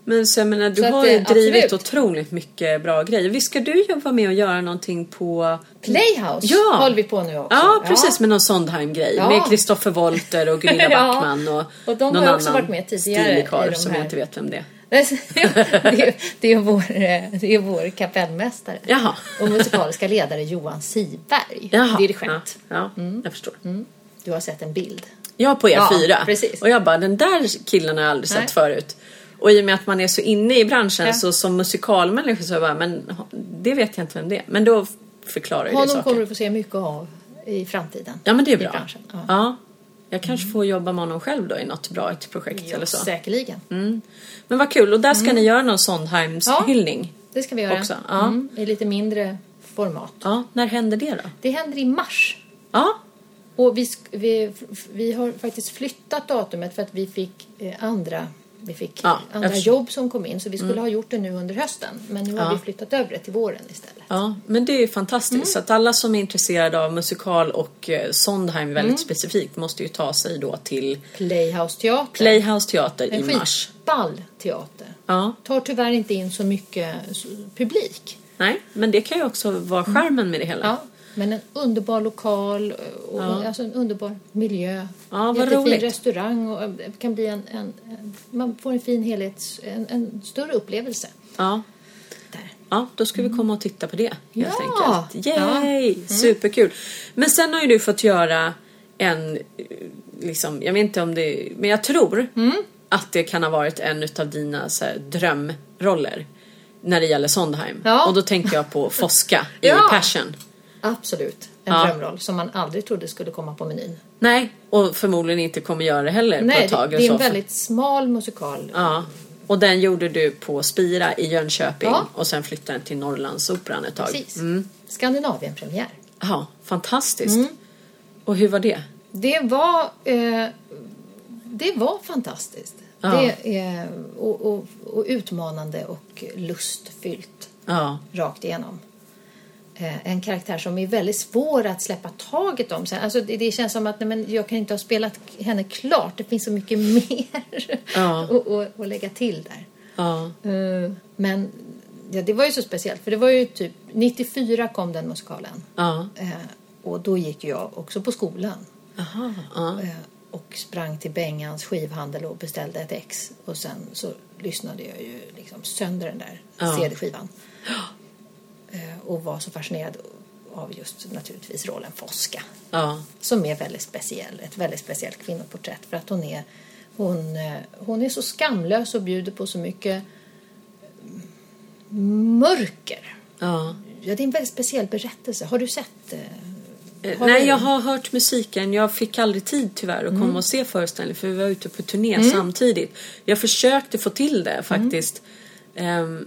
Men så jag menar, du Så att, har ju drivit absolut. otroligt mycket bra grejer. Visst ska du jobba med att göra någonting på... Playhouse Ja. håller vi på nu också. Ja, precis med någon Sondheim-grej. Ja. Med Kristoffer Wolter och Gunilla (laughs) Ja. Backman och, Och de någon har också annan varit med tidigare de som jag inte vet vem det är. (laughs) det, är, det, är vår, eh, det är vår kapellmästare Jaha. och musikaliska ledare Johan Siberg, Jaha. dirigent. Ja, ja jag förstår. Du har sett en bild. Jag på E4. Ja, precis. Och jag bara, den där killen har jag aldrig Nej. sett förut. Och i och med att man är så inne i branschen Ja. så som musikalmänniska så bara, men det vet jag inte vem det är. Men då förklarar ju det Honom saker. kommer du få se mycket av i framtiden. Ja men det är bra. Ja. Ja. Jag kanske får jobba med honom själv då i något bra ett projekt Ja, eller så. säkerligen. Men vad kul, och där ska ni göra någon Sondheims Ja. hyllning. Det ska vi göra. Också, ja. Mm, I lite mindre format. Ja, när händer det då? Det händer i mars. Ja, Och vi, vi, vi har faktiskt flyttat datumet för att vi fick eh, andra, vi fick Ja, andra jobb som kom in. Så vi skulle ha gjort det nu under hösten. Men nu har Ja. vi flyttat över det till våren istället. ja, men det är fantastiskt. Mm. Så att alla som är intresserade av musikal och eh, Sondheim väldigt Mm. specifikt måste ju ta sig då till Playhouse Teater. Playhouse Teater i en mars. skitball teater. Ja, Tar tyvärr inte in så mycket publik. nej, men det kan ju också vara skärmen med det hela. Ja, men en underbar lokal och Ja. alltså en underbar miljö. Ja, vad Jättefin roligt. restaurang och det kan bli en, en, en man får en fin helhets, en, en större upplevelse. Ja. Där. Ja, då ska vi komma och titta på det helt Ja. enkelt. Yay! Superkul! Men sen har ju du fått göra en, eh, liksom, jag vet inte om det, men jag tror att det kan ha varit en utav dina så här, drömroller när det gäller Sondheim. Ja. Och då tänker jag på Fosca (laughs) i Ja. Passion. Absolut. En Ja. drömroll som man aldrig trodde skulle komma på menyn. Nej, och förmodligen inte kommer göra det heller på Nej, ett tag. det, eller det är en väldigt smal musikal. Ja. Och den gjorde du på Spira i Jönköping Ja. och sen flyttade den till Norrlandsoperan ett tag. Precis. Skandinavien-premiär. Ja, fantastiskt. Mm. Och hur var det? Det var, eh, det var fantastiskt. Ja. Det är, och, och, och utmanande och lustfyllt Ja, rakt igenom. Eh, en karaktär som är väldigt svår att släppa taget om. Sen, alltså det, känns som att nej, men jag kan inte ha spelat henne klart. Det finns så mycket (laughs) mer Ja. att att- att lägga till där. ja, Eh, men ja, det var ju så speciellt för det var ju typ 94 kom den musikalen. ja. Eh, och då gick jag också på skolan. Aha, ja. Och sprang till Bengans skivhandel och beställde ett ex. Och sen så lyssnade jag ju liksom sönder den där Ja. CD-skivan. Eh, och var så fascinerad av just naturligtvis rollen Fosca. ja. Som är väldigt speciell, ett väldigt speciellt kvinnoporträtt. För att hon är, hon, eh, hon är så skamlös och bjuder på så mycket mörker. ja. Ja, det är en väldigt speciell berättelse. Har du sett? eh, har Nej, du- jag har hört musiken. Jag fick aldrig tid tyvärr att Mm. komma och se föreställningen för vi var ute på turné samtidigt. Jag försökte få till det faktiskt. Ehm,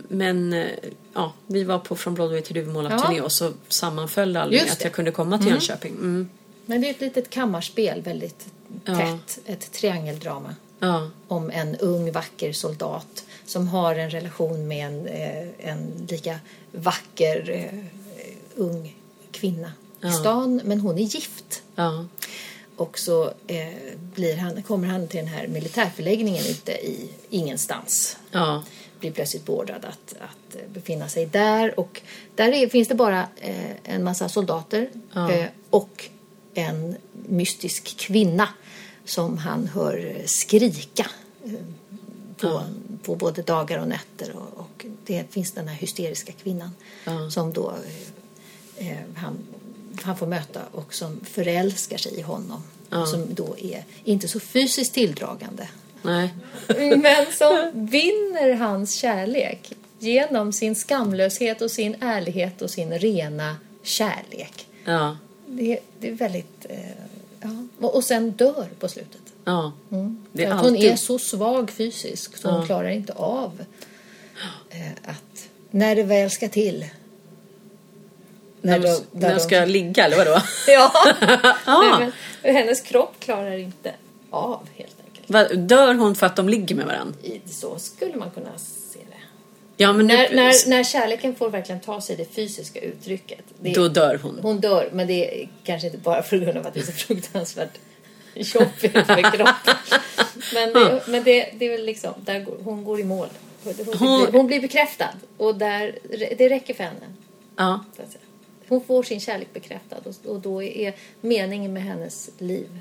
men eh, ja, vi var på Från Broadway till Duvemåla-turné Ja. och så sammanföll det aldrig att jag kunde komma till Jönköping. Mm. Men det är ett litet kammarspel, väldigt Ja. tätt. Ett triangeldrama Ja, om en ung vacker soldat som har en relation med en, eh, en lika vacker eh, ung kvinna Ja. i stan. Men hon är gift. ja, Och så blir han, kommer han till den här militärförläggningen ute i ingenstans. Blir plötsligt beordrad att, att eh, befinna sig där. Och där är, finns det bara eh, en massa soldater Ja. eh, och en mystisk kvinna som han hör skrika eh, på, Ja. på både dagar och nätter. Och, och det finns den här hysteriska kvinnan Ja. som då eh, eh, han, han får möta och som förälskar sig i honom. Som då är inte så fysiskt tilldragande. Nej, (laughs) Men som vinner hans kärlek genom sin skamlöshet och sin ärlighet och sin rena kärlek. ja, Det, det är väldigt... Eh, ja. och, sen dör på slutet. ja. Det är att hon alltid... är så svag fysiskt så hon Ja. klarar inte av eh, att när det väl ska till. När, då- de, när de de- ska ligga eller vadå? (laughs) Ja, (laughs) Ah. Nej, men hennes kropp klarar inte av helt. Va, Dör hon för att de ligger med varandra? Så skulle man kunna se det. Ja, men När, nu, när, när kärleken får verkligen ta sig det fysiska uttrycket. Det, då dör hon. Hon dör, men det är kanske inte bara på grund av att det är så fruktansvärt jobbigt för kroppen. (laughs) Men, det, men det, det är väl liksom, där går, hon går i mål. hon, Hon- blir, hon blir bekräftad och där, det räcker för henne. Ja. Hon får sin kärlek bekräftad och, och då är meningen med hennes liv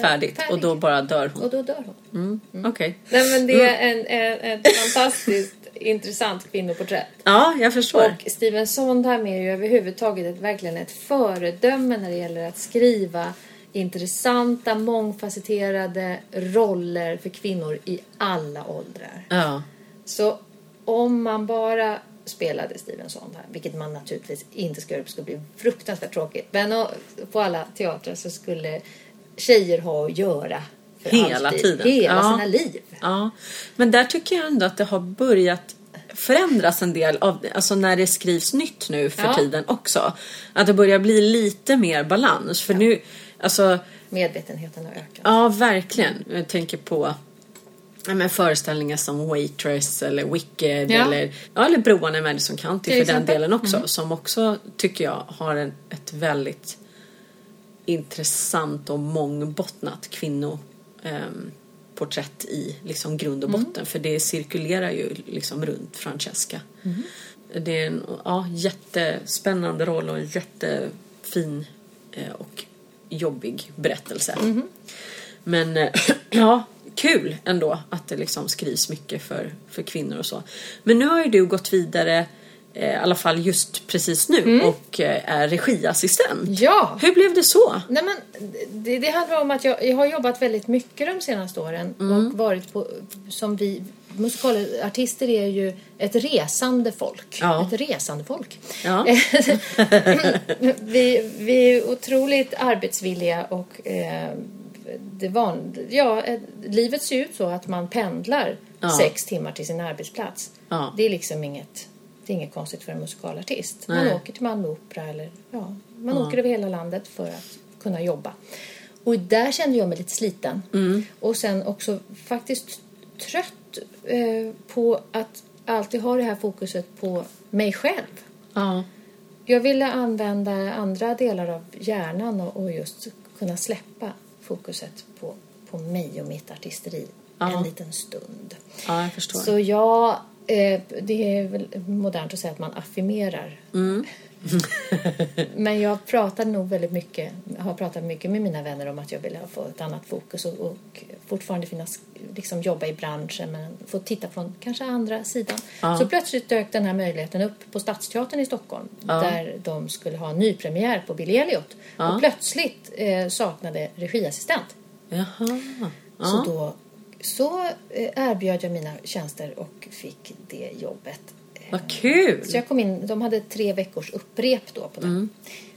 Färdigt. Och då bara dör hon. och då dör hon. Mm. Okej. Nej, men det är en, en, ett fantastiskt (laughs) intressant kvinnoporträtt. Ja, jag förstår. Och Steven Sondheim är ju överhuvudtaget ett, verkligen ett föredöme när det gäller att skriva intressanta, mångfacetterade roller för kvinnor i alla åldrar. Ja. Så om man bara spelade Steven Sondheim, vilket man naturligtvis inte ska göra, det skulle bli fruktansvärt tråkigt. Men på alla teatrar så skulle tjejer ha att göra Hela alltid. tiden. Hela Ja. sina liv. Ja, men där tycker jag ändå att det har börjat förändras en del av, alltså när det skrivs nytt nu för Ja. tiden också. Att det börjar bli lite mer balans. För nu, alltså, Medvetenheten har ökat. ja verkligen. Jag tänker på ja, men föreställningar som Waitress eller Wicked Ja. eller, ja, eller Broarna i Madison County Till för den exempel. Mm. delen också. Som också tycker jag har en, ett väldigt intressant och mångbottnat kvinno ehm, i liksom grund och Mm. botten. För det cirkulerar ju liksom runt Francesca. Mm. Det är en ja, jättespännande roll och en jättefin eh, och jobbig berättelse. Mm-hmm. Men eh, (clears throat) ja, kul ändå att det liksom skrivs mycket för, för kvinnor och så. Men nu har ju du gått vidare, i alla fall just precis nu, Mm. och eh, är regiassistent. Ja! Hur blev det så? Nej, men det, det handlar om att jag, jag har jobbat väldigt mycket de senaste åren Mm. och varit på, som vi musikalartister är ju ett resande folk. Ja. Ett resande folk. Ja. (laughs) vi, vi är otroligt arbetsvilliga och eh, det van, ja, eh, livet ser ut så att man pendlar Ja. sex timmar till sin arbetsplats. Det är liksom inget, det är inget konstigt för en musikalartist. Man Nej. åker till Malmö Opera eller ja, man åker över hela landet för att kunna jobba. Och där kände jag mig lite sliten. Mm. Och sen också faktiskt trött eh, på att alltid ha det här fokuset på mig själv. Ja. Jag ville använda andra delar av hjärnan och, och just kunna släppa fokuset på, på mig och mitt artisteri Ja. en liten stund. ja, jag förstår. Så jag, det är väl modernt att säga att man affirmerar. Mm. (laughs) Men jag pratade nog väldigt mycket, har pratat mycket med mina vänner om att jag ville få ett annat fokus och, och fortfarande finnas, liksom jobba i branschen men få titta från kanske andra sidan. Ja. Så plötsligt dök den här möjligheten upp på Stadsteatern i Stockholm Ja. där de skulle ha nypremiär på Billy Elliot Ja. och plötsligt eh, saknade regiassistent. Jaha. Ja. Så då så eh, erbjöd jag mina tjänster och fick det jobbet. Eh, Vad kul! Så jag kom in, de hade tre veckors upprep då på det. Mm.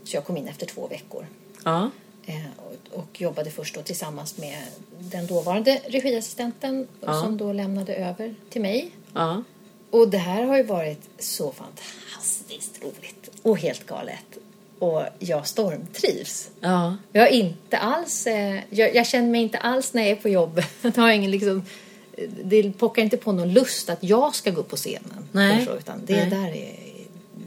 Så jag kom in efter två veckor. Ja. Eh, och, och jobbade först då tillsammans med den dåvarande regiassistenten Ja. som då lämnade över till mig. Ja. Och det här har ju varit så fantastiskt roligt och helt galet. Och jag stormtrivs. Ja. Jag inte alls, eh, jag, jag känner mig inte alls när jag är på jobb. (laughs) Jag har ingen liksom, det pockar inte på någon lust att jag ska gå upp på scenen. Nej. Så, utan det Nej. där är,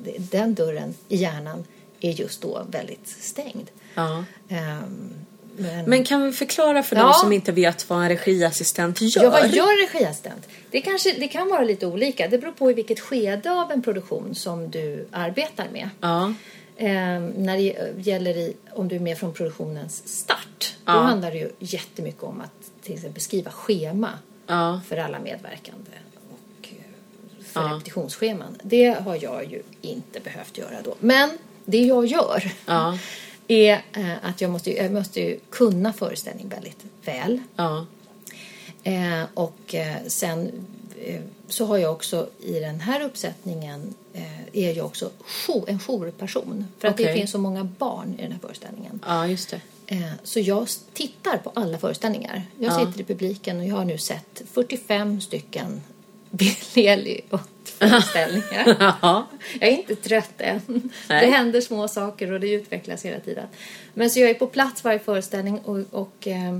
det, den dörren i hjärnan är just då väldigt stängd. ja. Ehm, men, Men kan vi förklara för Ja. de som inte vet vad en regiassistent gör? Ja, vad gör en regiassistent? Det, kanske, det kan vara lite olika. Det beror på i vilket skede av en produktion som du arbetar med. Ja. Ehm, när det gäller i, om du är med från produktionens start. Då Ja. handlar det ju jättemycket om att till exempel skriva schema Ja. för alla medverkande. Och eh, för Ja. repetitionsscheman. Det har jag ju inte behövt göra då. Men det jag gör Ja. (laughs) är eh, att jag måste, jag måste ju kunna föreställning väldigt väl. Eh, och sen så har jag också i den här uppsättningen är jag också jour, en jourperson. För att det Okej. finns så många barn i den här föreställningen. Ja, just det. Eh, så jag tittar på alla föreställningar. Jag Ja. sitter i publiken och jag har nu sett 45 stycken (laughs) Billy Elliot-föreställningar. (laughs) Ja. Jag är inte trött än. Nej. Det händer små saker och det utvecklas hela tiden. Men så jag är på plats varje föreställning och, och eh,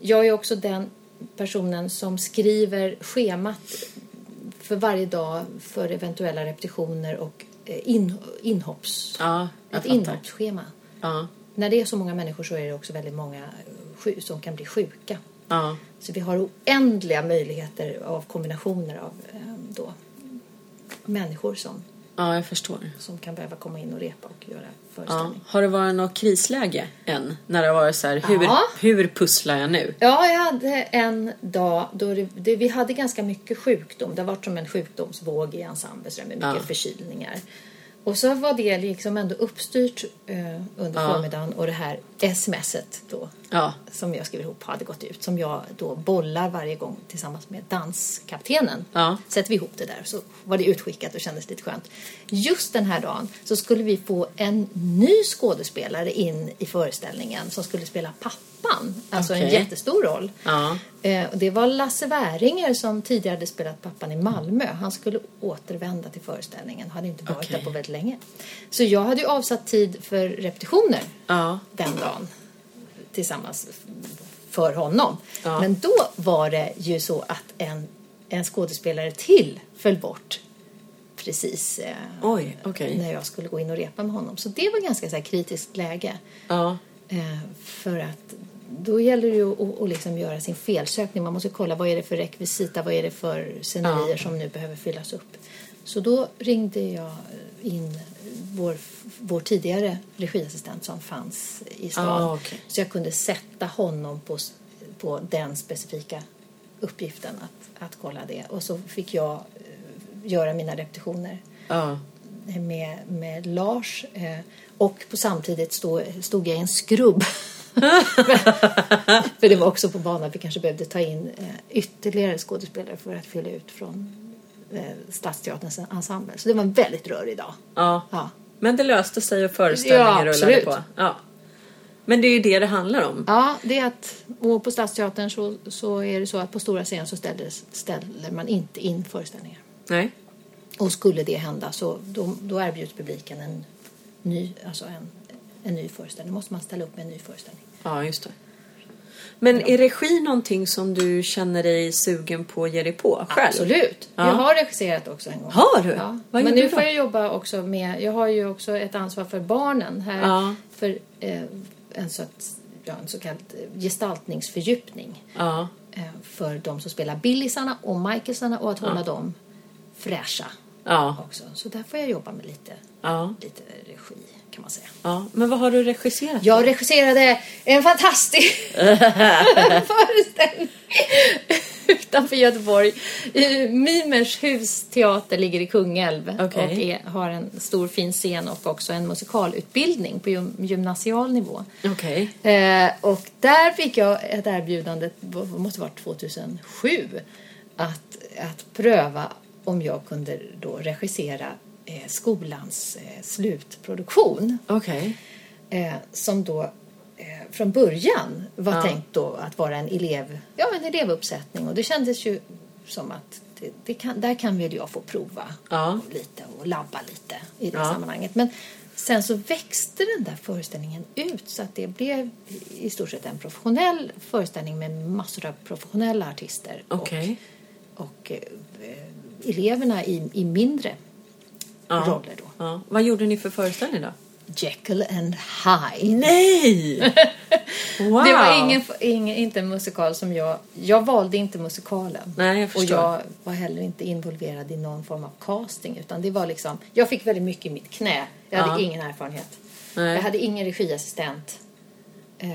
jag är också den personen som skriver schemat för varje dag för eventuella repetitioner och eh, in, inhopps... Ja, ett inhoppsschema. Ja. När det är så många människor så är det också väldigt många som kan bli sjuka. Ja. Så vi har oändliga möjligheter av kombinationer av eh, då, människor som, ja, jag förstår. som kan behöva komma in och repa och göra Ja. föreställning. Har det varit något krisläge än? När det har varit så här, hur, Ja. hur pusslar jag nu? Ja, jag hade en dag då det, det, vi hade ganska mycket sjukdom. Det har varit som en sjukdomsvåg i ensemblen med mycket Ja. förkylningar. Och så var det liksom ändå uppstyrt eh, under Ja. förmiddagen och det här smset då Ja. som jag skrev ihop hade gått ut som jag då bollar varje gång tillsammans med danskaptenen. Ja. Sätter vi ihop det där så var det utskickat och kändes lite skönt. Just den här dagen så skulle vi få en ny skådespelare in i föreställningen som skulle spela pappan. Alltså en Okej. jättestor roll. Ja. Eh, det var Lasse Wäringer som tidigare hade spelat pappan i Malmö. Han skulle återvända till föreställningen. hade inte varit Okej. där på väldigt länge. Så jag hade ju avsatt tid för repetitioner Ja. den dagen tillsammans för honom. Ja. Men då var det ju så att en, en skådespelare till föll bort precis eh, Oj, okej. när jag skulle gå in och repa med honom. Så det var ganska så här, kritiskt läge. Ja. Eh, för att då gäller det ju att, att liksom göra sin felsökning. Man måste kolla vad är det för rekvisita, vad är det för scenerier Ja. som nu behöver fyllas upp. Så då ringde jag in vår, vår tidigare regiassistent som fanns i stan. Ah, okej. Så jag kunde sätta honom på, på den specifika uppgiften att, att kolla det. Och så fick jag eh, göra mina repetitioner Ja. med, med Lars eh, och på samtidigt stå, stod jag i en skrubb. (laughs) för det var också på banan att vi kanske behövde ta in eh, ytterligare skådespelare för att fylla ut från eh, Stadsteaterns ensemble. Så det var en väldigt rörig dag. ja. Ja. Men det löste sig och föreställningen Ja, rullade absolut. på. Ja. Men det är ju det det handlar om. Ja, det är att och på Stadsteatern så, så är det så att på stora scen så ställer, ställer man inte in föreställningar. Nej. Och skulle det hända så då, då erbjuds publiken en ny, alltså en, en ny föreställning. Då måste man ställa upp med en ny föreställning. Ja, just det. Men är regi någonting som du känner dig sugen på att ge dig på själv? Absolut. Ja. Jag har regisserat också en gång. Har du? Ja. Vad Men nu får jag jobba också med, jag har ju också ett ansvar för barnen här. Ja. För eh, en, sorts, ja, en så kallad gestaltningsfördjupning. Ja. Eh, för de som spelar Billisarna och Michaelsarna och att hålla dem fräscha Ja. också. Så där får jag jobba med lite, lite regi kan man säga. ja. Men vad har du regisserat? Jag regisserade en fantastisk (laughs) föreställning utanför Göteborg. Mimers husteater ligger i Kungälv Okej. och är, har en stor fin scen och också en musikalutbildning på gym, gymnasial nivå. Okej. Eh, och där fick jag ett erbjudande, det måste vara 2007, att, att pröva om jag kunde då regissera skolans eh, slutproduktion Okej. eh, som då eh, från början var Ja. tänkt då att vara en elev, ja en elevuppsättning och det kändes ju som att det, det kan, där kan väl jag få prova Ja. lite och labba lite i det Ja. sammanhanget. Men sen så växte den där föreställningen ut så att det blev i stort sett en professionell föreställning med massor av professionella artister Okej. och, och eh, eleverna i, i mindre Ja. roller då. Ja. Vad gjorde ni för föreställning då? Jekyll and Hyde. Nej! (laughs) Wow! Det var ingen, ingen, inte en musikal som jag... Jag valde inte musikalen. Nej, jag och jag var heller inte involverad i någon form av casting. Utan det var liksom... Jag fick väldigt mycket i mitt knä. Jag hade Ja. ingen erfarenhet. Nej. Jag hade ingen regiassistent. Eh,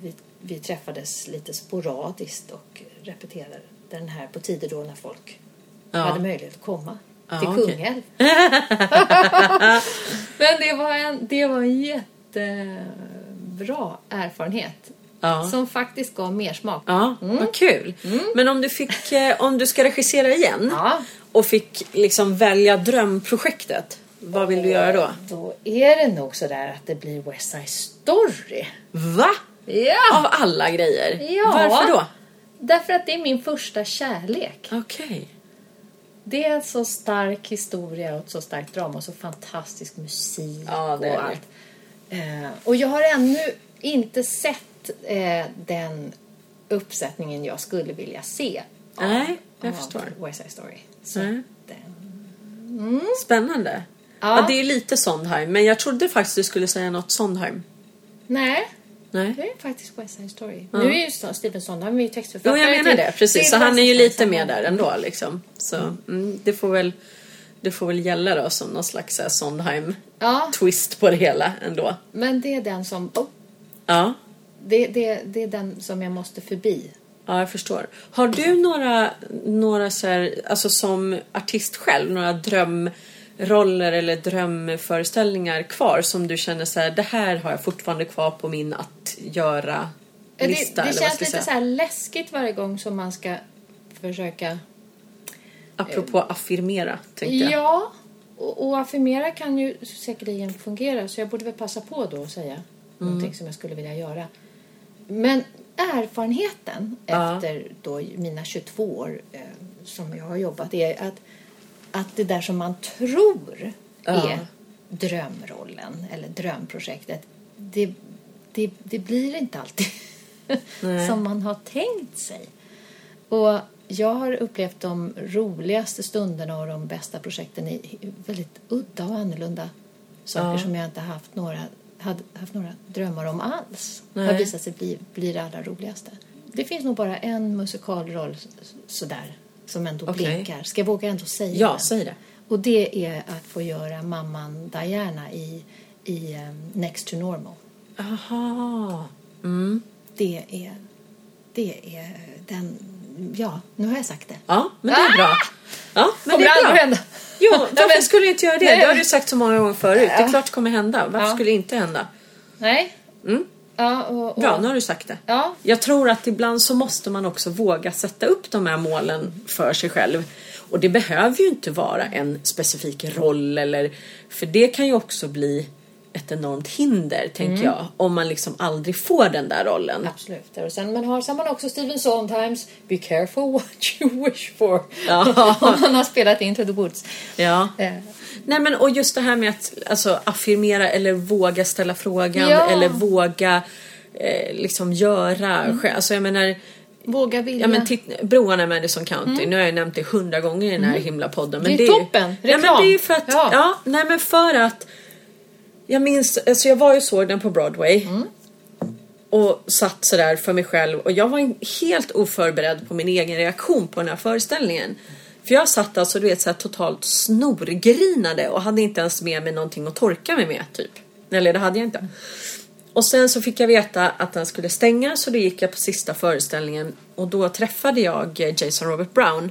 vi, vi träffades lite sporadiskt och repeterade den här på tider då när folk Ja. hade möjlighet att komma till okej. Kungälv. (laughs) Men det var en, det var en jättebra erfarenhet. Ja. Som faktiskt gav mer smak. Ja, vad kul. Men om du, fick, eh, om du ska regissera igen Ja. och fick liksom välja drömprojektet, vad vill du göra då? Då är det nog sådär att det blir West Side Story. Va? Ja! Av alla grejer? Ja. Varför då? Därför att det är min första kärlek. Okej. Det är en så stark historia och ett så starkt drama och så fantastisk musik Ja, och allt. Eh, och jag har ännu inte sett eh, den uppsättningen jag skulle vilja se. av- Nej, jag av förstår. West Side Story. Så den, Spännande. Ja. Ja. det är lite Sondheim, men jag trodde faktiskt du skulle säga något Sondheim. nej, Nej. Det är faktiskt West Side Story. Nu är ju Stevenson, han är ju Jo, textförfattare jag menar det. Precis. Så han är ju lite med där ändå liksom. Så mm, det får väl det får väl gälla då som någon slags här Sondheim-twist Ja, på det hela ändå. men det är den som... Oh, Ja. det, det, det är den som jag måste förbi. Ja, jag förstår. Har du några, några så här, alltså som artist själv, några drömroller eller drömföreställningar kvar som du känner så här, det här har jag fortfarande kvar på min att göra Det, lista det vad känns lite så här läskigt varje gång som man ska försöka... Apropå affirmera, tänkte jag. Ja, och, och affirmera kan ju säkerligen fungera så jag borde väl passa på då att säga Mm. någonting som jag skulle vilja göra. Men erfarenheten Ja. efter då mina 22 år eh, som jag har jobbat är att, att det där som man tror Ja. är drömrollen eller drömprojektet det, det, det blir inte alltid (laughs) som man har tänkt sig. Och jag har upplevt de roligaste stunderna och de bästa projekten i väldigt udda och annorlunda saker Ja. som jag inte haft några, hade haft några drömmar om alls. Nej. Har visat sig bli, bli det allra roligaste. Det finns nog bara en musikalroll sådär som ändå Okej. blinkar. Ska jag våga ändå säga Ja, den? säg det. Och det är att få göra mamman Diana i, i um, Next to Normal. Aha. Mm. Det är, det är den, ja, nu har jag sagt det. Ja, men det är bra. Ja, men Kommer det aldrig hända. Jo, Ja, varför skulle inte göra det? Nej. Det har du sagt så många gånger förut. Det är Ja. klart det kommer hända. Varför Ja. skulle det inte hända? Nej. Mm. Ja, och, och, Bra, nu har du sagt det. Ja, Jag tror att ibland så måste man också våga sätta upp de här målen för sig själv. Och det behöver ju inte vara en specifik roll eller för det kan ju också bli ett enormt hinder tänker jag om man liksom aldrig får den där rollen. absolut. Och sen man har, sen har man också Stephen Sondheims Be careful what you wish for. Ja. (laughs) Om man har spelat Into the Woods. Ja. Eh, Nej men och just det här med att alltså, affirmera eller våga ställa frågan Ja. eller våga eh, liksom göra själv. Alltså jag menar våga vilja. Ja men titt, broarna i Madison County, nu har jag nämnt det hundra gånger i den här himla podden. Men Mm. Det är ju- toppen. Ja, men Reklam. det är ju för att, ja. Ja. nej men för att jag minns, alltså jag var ju såg den på Broadway. Mm. Och satt sådär för mig själv och jag var helt oförberedd på min egen reaktion på den här föreställningen. För jag satt alltså du vet så här totalt snorgrinade och hade inte ens med mig någonting att torka mig med typ. Eller det hade jag inte. Och sen så fick jag veta att den skulle stänga så då gick jag på sista föreställningen och då träffade jag eh, Jason Robert Brown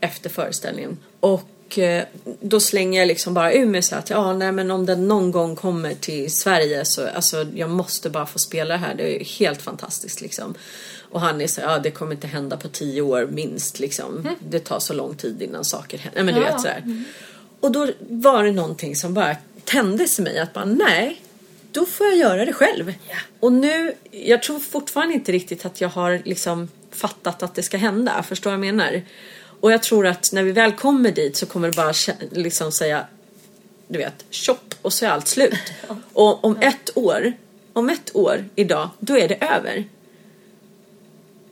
efter föreställningen. Och eh, då slänger jag liksom bara ur mig så att ja, nej men om den någon gång kommer till Sverige så alltså jag måste bara få spela det här. Det är helt fantastiskt liksom. Och han är så ja det kommer inte hända på tio år minst liksom. Det tar så lång tid innan saker händer. Nej men du Ja. vet sådär. Och då var det någonting som bara tändes i mig att bara nej, då får jag göra det själv. Ja. Och nu, jag tror fortfarande inte riktigt att jag har liksom fattat att det ska hända. Förstår vad jag menar? Och jag tror att när vi väl kommer dit så kommer det bara liksom säga du vet, chopp och så är allt slut. (laughs) Och om ett år, om ett år idag, då är det över.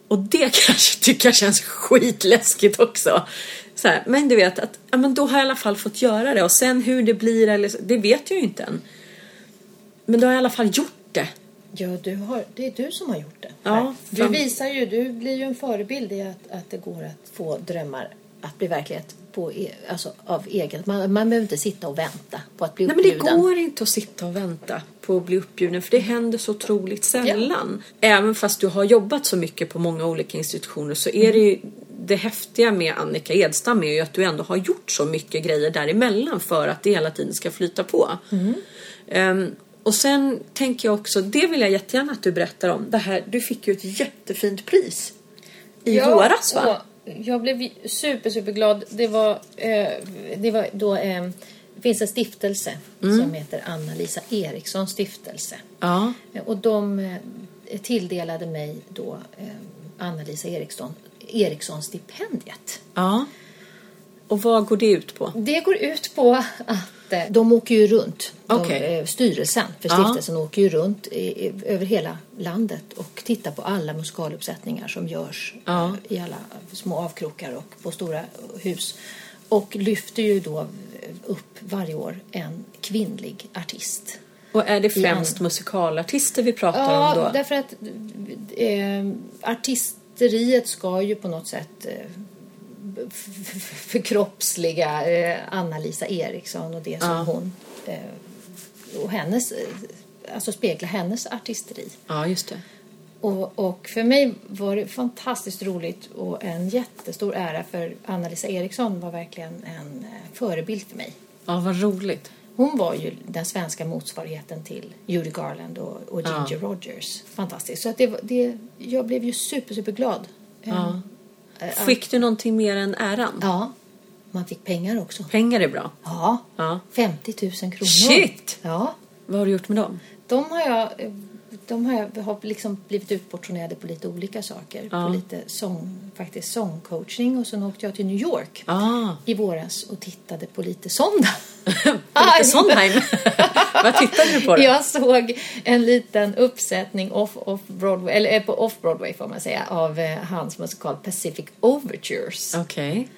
Och det (laughs) kanske tycker jag känns skitläskigt också. Så här, men du vet att ja, men då har jag i alla fall fått göra det och sen hur det blir eller så, det vet jag ju inte än. Men då har jag i alla fall gjort det. Ja, du har, det är du som har gjort det. Ja, du visar ju, du blir ju en förebild i att, att det går att få drömmar att bli verklighet på, e- alltså, av eget. Man, man behöver inte sitta och vänta på att bli Nej men det uppbjuden. går inte att sitta och vänta på att bli uppbjuden för det händer så otroligt sällan. Även fast du har jobbat så mycket på många olika institutioner så är det ju det häftiga med Annika Edstam är ju att du ändå har gjort så mycket grejer däremellan för att det hela tiden ska flyta på. Ehm, och sen tänker jag också, det vill jag jättegärna att du berättar om. Det här, du fick ju ett jättefint pris i Ja, våras va? Jag blev super, super glad. Det var, eh, det var då... Eh, det finns en stiftelse Mm. som heter Anna-Lisa Eriksson stiftelse. Ja. Eh, Och de eh, tilldelade mig då eh, Anna-Lisa Eriksson, Eriksson stipendiet. ja. Och vad går det ut på? Det går ut på att eh, de åker ju runt. De, eh, Styrelsen för Ja. stiftelsen åker ju runt i, över hela landet och tittar på alla musikaluppsättningar som görs Ja. eh, i alla små avkrokar och på stora hus. Och lyfter ju då upp varje år en kvinnlig artist. Och är det främst musikalartister vi pratar Ja, om då? därför att eh, artisteriet ska ju på något sätt eh, förkroppsliga eh, Anna-Lisa Eriksson och det som Ja. hon eh, och hennes, eh, alltså spegla hennes artisteri. Ja, just det. Och, och för mig var det fantastiskt roligt och en jättestor ära för Anna-Lisa Eriksson var verkligen en förebild för mig. Ja, vad roligt. Hon var ju den svenska motsvarigheten till Judy Garland och, och Ginger Ja. Rogers. Fantastiskt. Så att det, det, jag blev ju super, super glad. Ja. Eh, Fick du någonting mer än äran? Ja, man fick pengar också. Pengar är bra. Ja, Ja. 50 000 kronor. Shit! Ja, Vad har du gjort med dem? de har jag, eh, de har har liksom blivit utportionerade på lite olika saker. Ja. På lite sång, faktiskt sångcoaching och sen åkte jag till New York Ah, i våras och tittade på lite sonda. (laughs) lite Sondheim. (laughs) Vad tittade du på då? Jag såg en liten uppsättning off, off Broadway, eller eh, på off Broadway får man säga, av eh, hans musikal Pacific Overtures. Okej.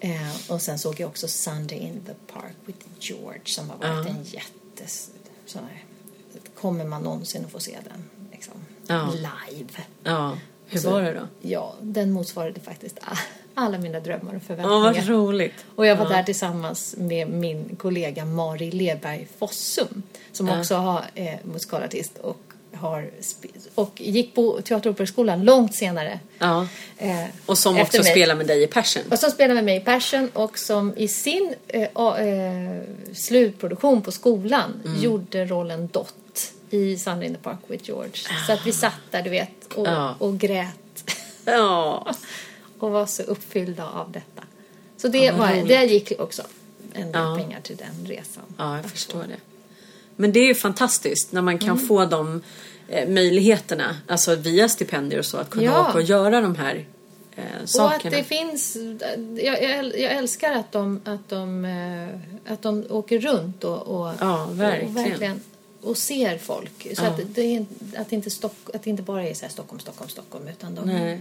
Eh, och sen såg jag också Sunday in the Park with George som har varit Ja. en jättes... Sån här, kommer man någonsin att få se den liksom, Ja. live? Ja. Hur Så- var det då? Ja, den motsvarade faktiskt alla mina drömmar och Ja, förväntningar. vad roligt. Och jag var ja. där tillsammans med min kollega Mari Leberg Fossum som Ja. också har eh, musikalartist och, har och gick på Teater och Operaskolan långt senare. Ja. Eh, Och som också mig. spelar med dig i Passion. Och som spelade med mig i Passion och som i sin eh, eh, slutproduktion på skolan Mm. gjorde rollen Dot i Sunday in the Park with George. Så att vi satt där, du vet, och, Ja. och grät Ja. (laughs) och var så uppfyllda av detta. Så det, Ja, var, det gick också en del Ja. pengar till den resan. Ja, jag förstår det. Men det är ju fantastiskt när man kan Mm. få de eh, möjligheterna, alltså via stipendier och så, att kunna Ja. åka och göra de här eh, Och att sakerna. det finns, jag, jag, jag älskar att de, att, de, eh, att de åker runt och, och, Ja, verkligen. och, verkligen, och ser folk. Så Ja. att, det, är, att, inte Stock, att det inte bara är så Stockholm, Stockholm, Stockholm utan de,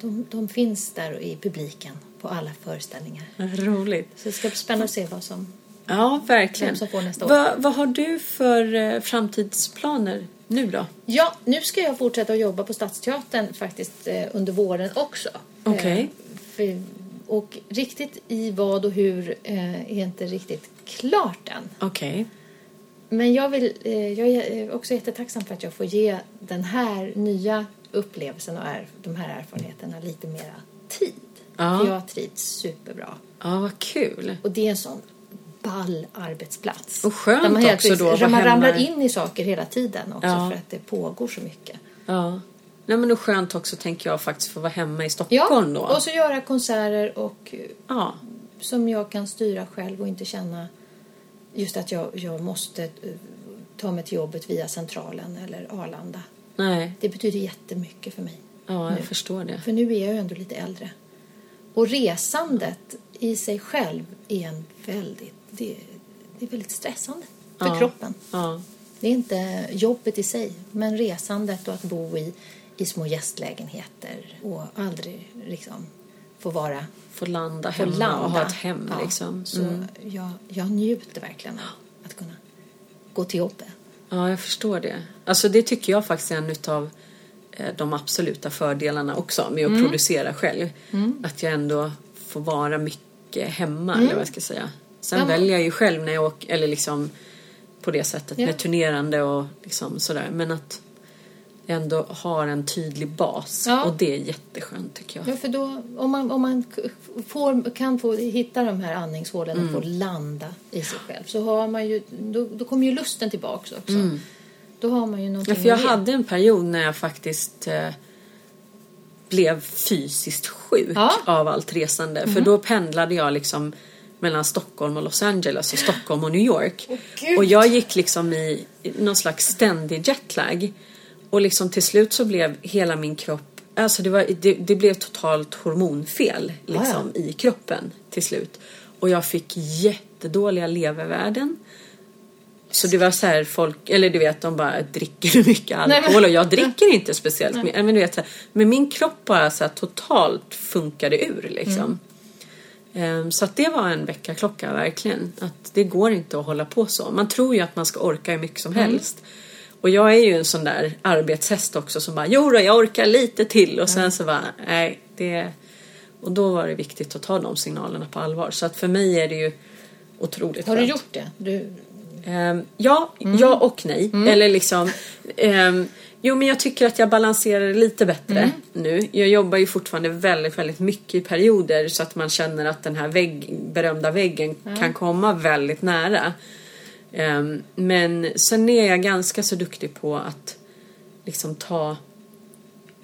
de, de finns där i publiken på alla föreställningar. roligt. Så det ska bli spännande att se vad som... Ja, verkligen. Som får nästa år. Va, vad har du för eh, framtidsplaner nu då? Ja, nu ska jag fortsätta att jobba på Stadsteatern faktiskt eh, under våren också. Okej. Eh, för, och riktigt i vad och hur eh, är inte riktigt klart än. Okej. Men jag, vill, eh, jag är också jättetacksam för att jag får ge den här nya upplevelsen och de här erfarenheterna lite mera tid. Ja. För jag har trivts superbra. Ja, vad kul. Och det är en sån ball arbetsplats. Och skönt Där man helt också plötsligt- då Man ramlar hemma. in i saker hela tiden också Ja. för att det pågår så mycket. Ja. Nej, men och skönt också tänker jag faktiskt få vara hemma i Ja, Stockholm då. och så göra konserter och eh, Ja. som jag kan styra själv och inte känna just att jag, jag måste eh, ta mig till jobbet via Centralen eller Arlanda. Nej. Det betyder jättemycket för mig. Ja, jag nu. förstår det. För nu är jag ju ändå lite äldre. Och resandet i sig själv är en väldigt, det, det är väldigt stressande för Ja. kroppen. Ja. Det är inte jobbet i sig, men resandet och att bo i, i små gästlägenheter och aldrig liksom få vara Få landa få hemma landa. och ha ett hem Ja, liksom. Så Mm. jag, jag njuter verkligen av att kunna gå till jobbet. Ja, jag förstår det. Alltså det tycker jag faktiskt är en utav eh, de absoluta fördelarna också med att Mm. producera själv. Att jag ändå får vara mycket hemma eller vad jag ska säga. Sen Mm. Ja, väljer jag ju själv när jag åker, eller liksom på det sättet Ja. med turnerande och liksom sådär. Men att ändå har en tydlig bas Ja. och det är jätteskönt tycker jag. Ja, för då, om man, om man får, kan få hitta de här andningshålen Mm. och få landa i sig själv så har man ju, då, då kommer ju lusten tillbaks också. Då har man ju någonting Mm. Ja, för jag ge. hade en period när jag faktiskt eh, blev fysiskt sjuk Ja. av allt resande. För då pendlade jag liksom mellan Stockholm och Los Angeles och (gasps) Stockholm och New York. Gud. och jag gick liksom i i någon slags ständig jetlag. Och liksom till slut så blev hela min kropp, alltså det, var, det, det blev totalt hormonfel liksom i kroppen till slut. Och jag fick jättedåliga levervärden. Så det var så här folk, eller du vet de bara dricker mycket Nej, men- alkohol och jag dricker inte speciellt mycket. Men du vet så här, men min kropp bara så här totalt funkade ur liksom. Ehm, Så att det var en väckarklocka verkligen. Att det går inte att hålla på så. Man tror ju att man ska orka hur mycket som helst. Och jag är ju en sån där arbetshäst också som bara jo då, jag orkar lite till och sen så bara nej det och då var det viktigt att ta de signalerna på allvar. Så att för mig är det ju otroligt Har du skönt. gjort det? Du, Ehm, ja, ja och nej. Eller liksom... ehm, jo, men jag tycker att jag balanserar det lite bättre nu. Jag jobbar ju fortfarande väldigt, väldigt mycket i perioder så att man känner att den här vägg, berömda väggen kan komma väldigt nära. Ehm, men sen är jag ganska så duktig på att liksom ta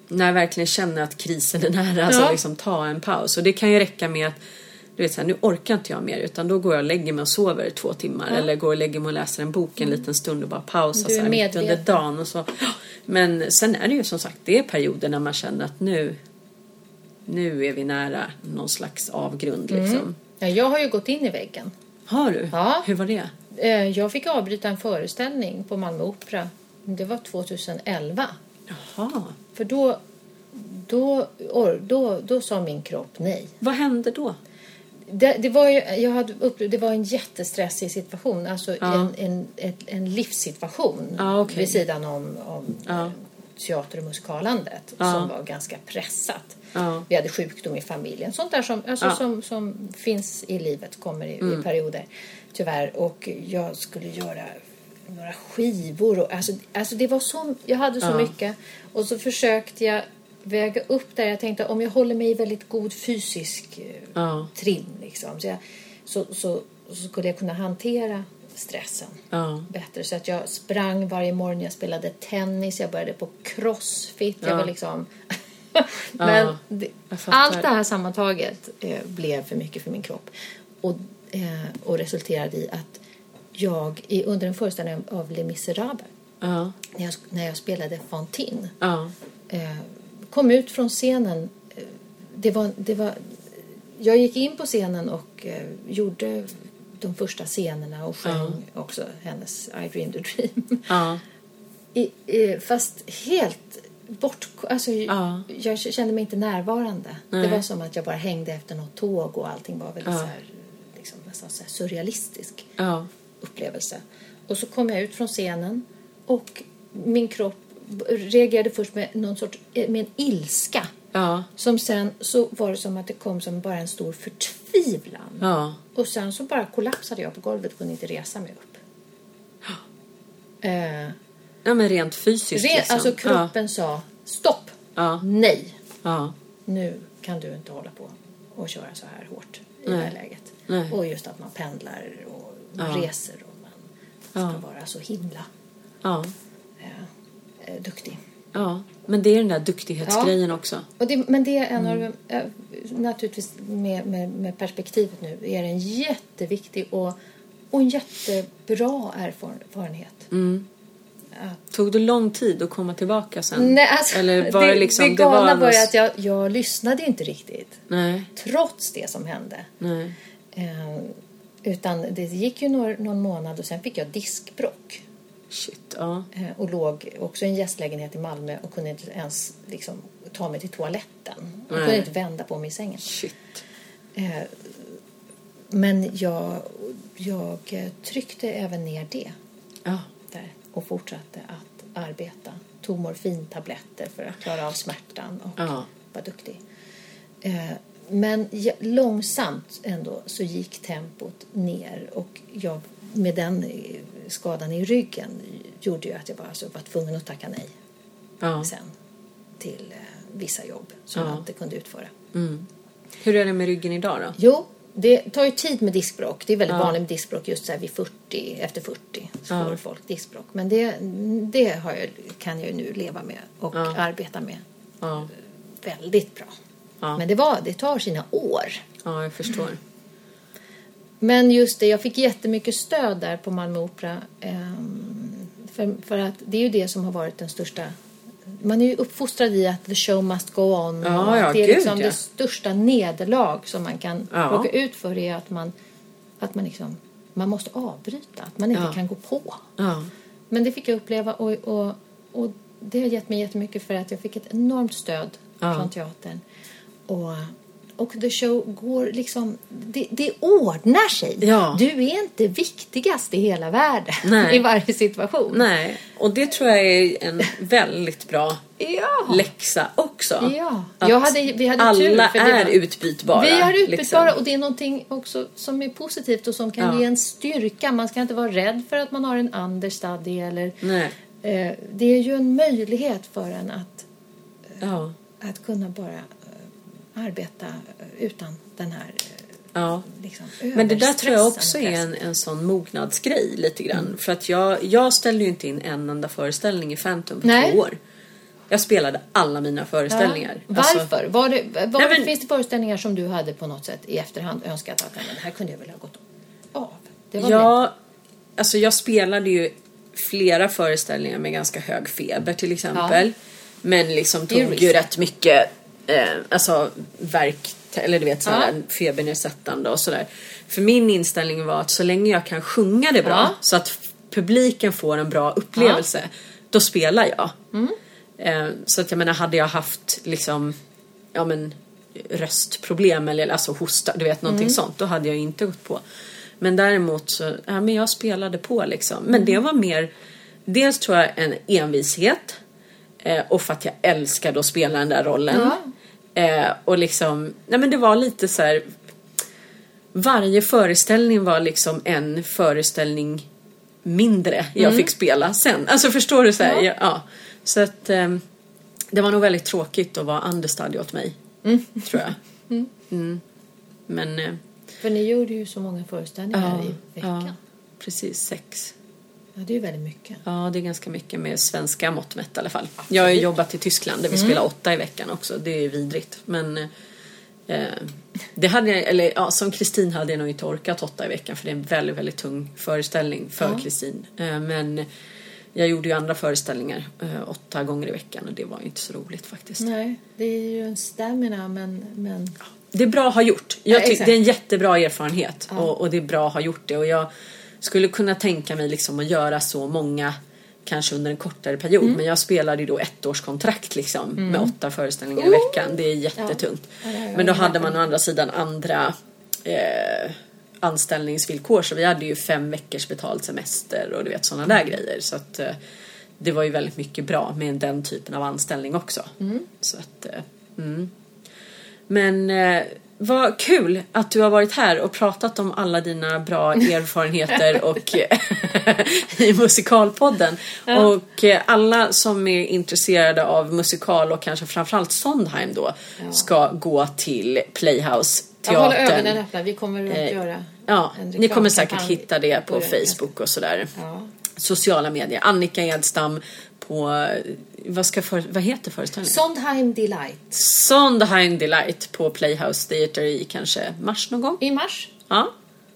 när jag verkligen känner att krisen är nära, alltså Ja. liksom ta en paus. Och det kan ju räcka med att du vet så här, nu orkar inte jag mer utan då går jag och lägger mig och sover två timmar eller går och lägger mig och läser en bok en liten stund och bara pausar så här mitt under dagen och så. Men sen är det ju som sagt, det är perioder när man känner att nu nu är vi nära någon slags avgrund liksom. ja, jag har ju gått in i väggen. Har du? Ja. Hur var det? Eh, Jag fick avbryta en föreställning på Malmö Opera. Det var 2011. Jaha. För då, då, or- då, då sa min kropp nej. Vad hände då? Det, det, var ju, jag hade upplevt, det var en jättestressig situation, alltså Ja. en, en, en livssituation Ja, okej. vid sidan om, om Ja. eh, teater och musikalandet som var ganska pressat. Vi hade sjukdom i familjen, sånt där som, alltså. Mm. som, som finns i livet, kommer i, i perioder tyvärr. Och jag skulle göra några skivor och alltså, alltså det var så, jag hade så Ja. mycket och så försökte jag väga upp där. Jag tänkte om jag håller mig i väldigt god fysisk eh, Ja. trim liksom, så, jag, så, så, så skulle jag kunna hantera stressen Ja. bättre. Så att jag sprang varje morgon, jag spelade tennis, jag började på crossfit. Jag Ja. var liksom... (laughs) Men det, allt det här sammantaget eh, blev för mycket för min kropp. Och, och resulterade i att jag i, under en föreställning av Les Misérables Ja. när jag, när jag spelade Fantine Ja. eh, kom ut från scenen. Eh, det var, det var, jag gick in på scenen och eh, gjorde de första scenerna och sjöng också hennes I dreamed a dream. I, eh, fast helt bort... Alltså, Ja. Jag kände mig inte närvarande. Nej. Det var som att jag bara hängde efter något tåg och allting var väldigt så här, nästan så surrealistisk Ja. upplevelse. Och så kom jag ut från scenen och min kropp reagerade först med någon sorts eh, med en ilska. Ja. Som sen så var det som att det kom som bara en stor förtvivlan. Ja. Och sen så bara kollapsade jag på golvet och kunde inte resa mig upp. Eh, Ja men rent fysiskt re, liksom. Alltså kroppen sa stopp, Ja. nej, Ja. nu kan du inte hålla på och köra så här hårt i det Nej. här läget. Nej. Och just att man pendlar och man Ja. reser och man ska Ja. vara så himla Ja. eh, eh, duktig. Ja. Men det är den där duktighetsgrejen också. Och det, men det är en Mm. av eh, naturligtvis med, med, med perspektivet nu, är det en jätteviktig och, och en jättebra erfarenhet. Mm. Att, Tog det lång tid att komma tillbaka sen? nej, alltså, Eller var det, liksom... det någon- var ju att jag, jag lyssnade inte riktigt, Nej. trots det som hände. Nej. Eh, utan det gick ju några, någon månad och sen fick jag diskbråck. Shit. Ja. Eh, och låg också i en gästlägenhet i Malmö och kunde inte ens liksom, ta mig till toaletten. Jag kunde inte vända på mig i sängen. Shit. Eh, men jag, jag tryckte även ner det Ja. där och fortsatte att arbeta. Tog morfintabletter för att klara av smärtan och Ja. var duktig. Eh, men långsamt ändå så gick tempot ner och jag, med den eh, skadan i ryggen gjorde ju att jag bara alltså var tvungen att tacka nej Ja. sen till eh, vissa jobb som Ja. jag inte kunde utföra. Mm. Hur är det med ryggen idag då? Jo, det tar ju tid med diskbråck. Det är väldigt Ja. vanligt med diskbråck just så här vid 40, efter 40 så Ja. får folk diskbråck. Men det, det jag, kan jag ju nu leva med och arbeta med Ja. väldigt bra. Ja. Men det, var, det tar sina år. Ja, jag förstår. Men just det, jag fick jättemycket stöd där på Malmö Opera. ehm, för, för att det är ju det som har varit den största... Man är ju uppfostrad i att the show must go on. Ja, ja, det är gud, liksom ja. det största nederlag som man kan Ja. råka ut för är att man, att man liksom... Man måste avbryta, att man inte kan gå på. Men det fick jag uppleva och, och, och det har gett mig jättemycket för att jag fick ett enormt stöd från teatern. Och, och the show går liksom, det, det ordnar sig. Ja. Du är inte viktigast i hela världen (laughs) Nej. i varje situation. Nej, och det tror jag är en väldigt bra Ja. läxa också. Ja. Jag hade- vi hade alla tur, för är var- utbytbara. Vi är utbytbara liksom. och det är någonting också som är positivt och som kan Ja. ge en styrka. Man ska inte vara rädd för att man har en understudy eller Nej. eh, det är ju en möjlighet för en att, Ja. att kunna bara arbeta eh, utan den här eh, ja. liksom, Men det där tror jag också är en, en sån mognadsgrej lite grann. Mm. För att jag, jag ställde ju inte in en enda föreställning i Phantom på Nej. två år. Jag spelade alla mina föreställningar. Ja. Alltså, Varför? Var det, var Nej, men- Finns det föreställningar som du hade på något sätt i efterhand önskat att "Nej, men det här kunde jag väl ha gått av? Det var Ja, alltså jag spelade ju flera föreställningar med ganska hög feber till exempel. Men liksom tog ju rätt mycket eh, alltså verk, eller du vet sådär Ja. febernedsättande och sådär. För min inställning var att så länge jag kan sjunga det bra Ja. så att publiken får en bra upplevelse, då spelar jag. Mm. Eh, så att jag menar, hade jag haft liksom, ja men röstproblem eller alltså hosta, du vet någonting Mm. sånt, då hade jag inte gått på. Men däremot så, ja men jag spelade på liksom. Men Mm. det var mer, dels tror jag en envishet eh, och för att jag älskade att spela den där rollen. Ja. Eh, och liksom, nej men det var lite så här. Varje föreställning var liksom en föreställning mindre jag fick spela sen. Alltså förstår du så här? Mm. Ja. Ja. ja. Så att ehm, det var nog väldigt tråkigt att vara understudy åt mig. Tror jag. (laughs) Mm. Men eh, För ni gjorde ju så många föreställningar i veckan. ja, precis sex. Ja, det är ju väldigt mycket. Ja, det är ganska mycket med svenska mått mätt i alla fall. Jag har ju jobbat i Tyskland där vi spelar åtta i veckan också. Det är ju vidrigt. Men eh, det hade jag, eller ja, som Kristin hade jag nog inte orkat åtta i veckan för det är en väldigt, väldigt tung föreställning för Ja. Kristin. Eh, men jag gjorde ju andra föreställningar eh, åtta gånger i veckan och det var ju inte så roligt faktiskt. Nej, det är ju en stamina men... men... Det är bra att ha gjort. Jag Ja, det är en jättebra erfarenhet Ja. och, och det är bra att ha gjort det. Och jag skulle kunna tänka mig liksom att göra så många kanske under en kortare period. Mm. Men jag spelade ju då ett års kontrakt liksom med åtta föreställningar i veckan. Det är jättetungt. Ja, Men då hade man å andra sidan andra eh, anställningsvillkor. Så vi hade ju fem veckors betald semester och du vet sådana där grejer. Så att eh, det var ju väldigt mycket bra med den typen av anställning också. Så att, eh, mm. Men eh, vad kul att du har varit här och pratat om alla dina bra erfarenheter (laughs) och (laughs) i musikalpodden. Och eh, alla som är intresserade av musikal och kanske framförallt Sondheim då ska gå till Playhouse Jag håller teatern. ögonen öppna. Vi kommer att Eh, göra Ja, ni kommer säkert hitta det på. Facebook och sådär. Ja. Sociala medier. Annika Edstam på, vad, ska för, vad heter föreställningen? Sondheim Delight. Sondheim Delight på Playhouse Theatre i kanske mars någon gång. I mars. Ja,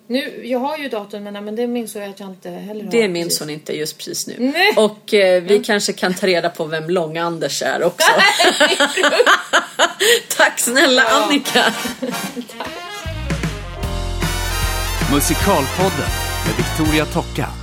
Nu, jag har ju datum men, men det minns jag att jag inte heller har. det minns precis. hon inte just precis nu. Nej. Och eh, vi kanske kan ta reda på vem Lång-Anders är också. (laughs) Tack snälla Annika! (laughs) Musikalpodden med Victoria Tocka.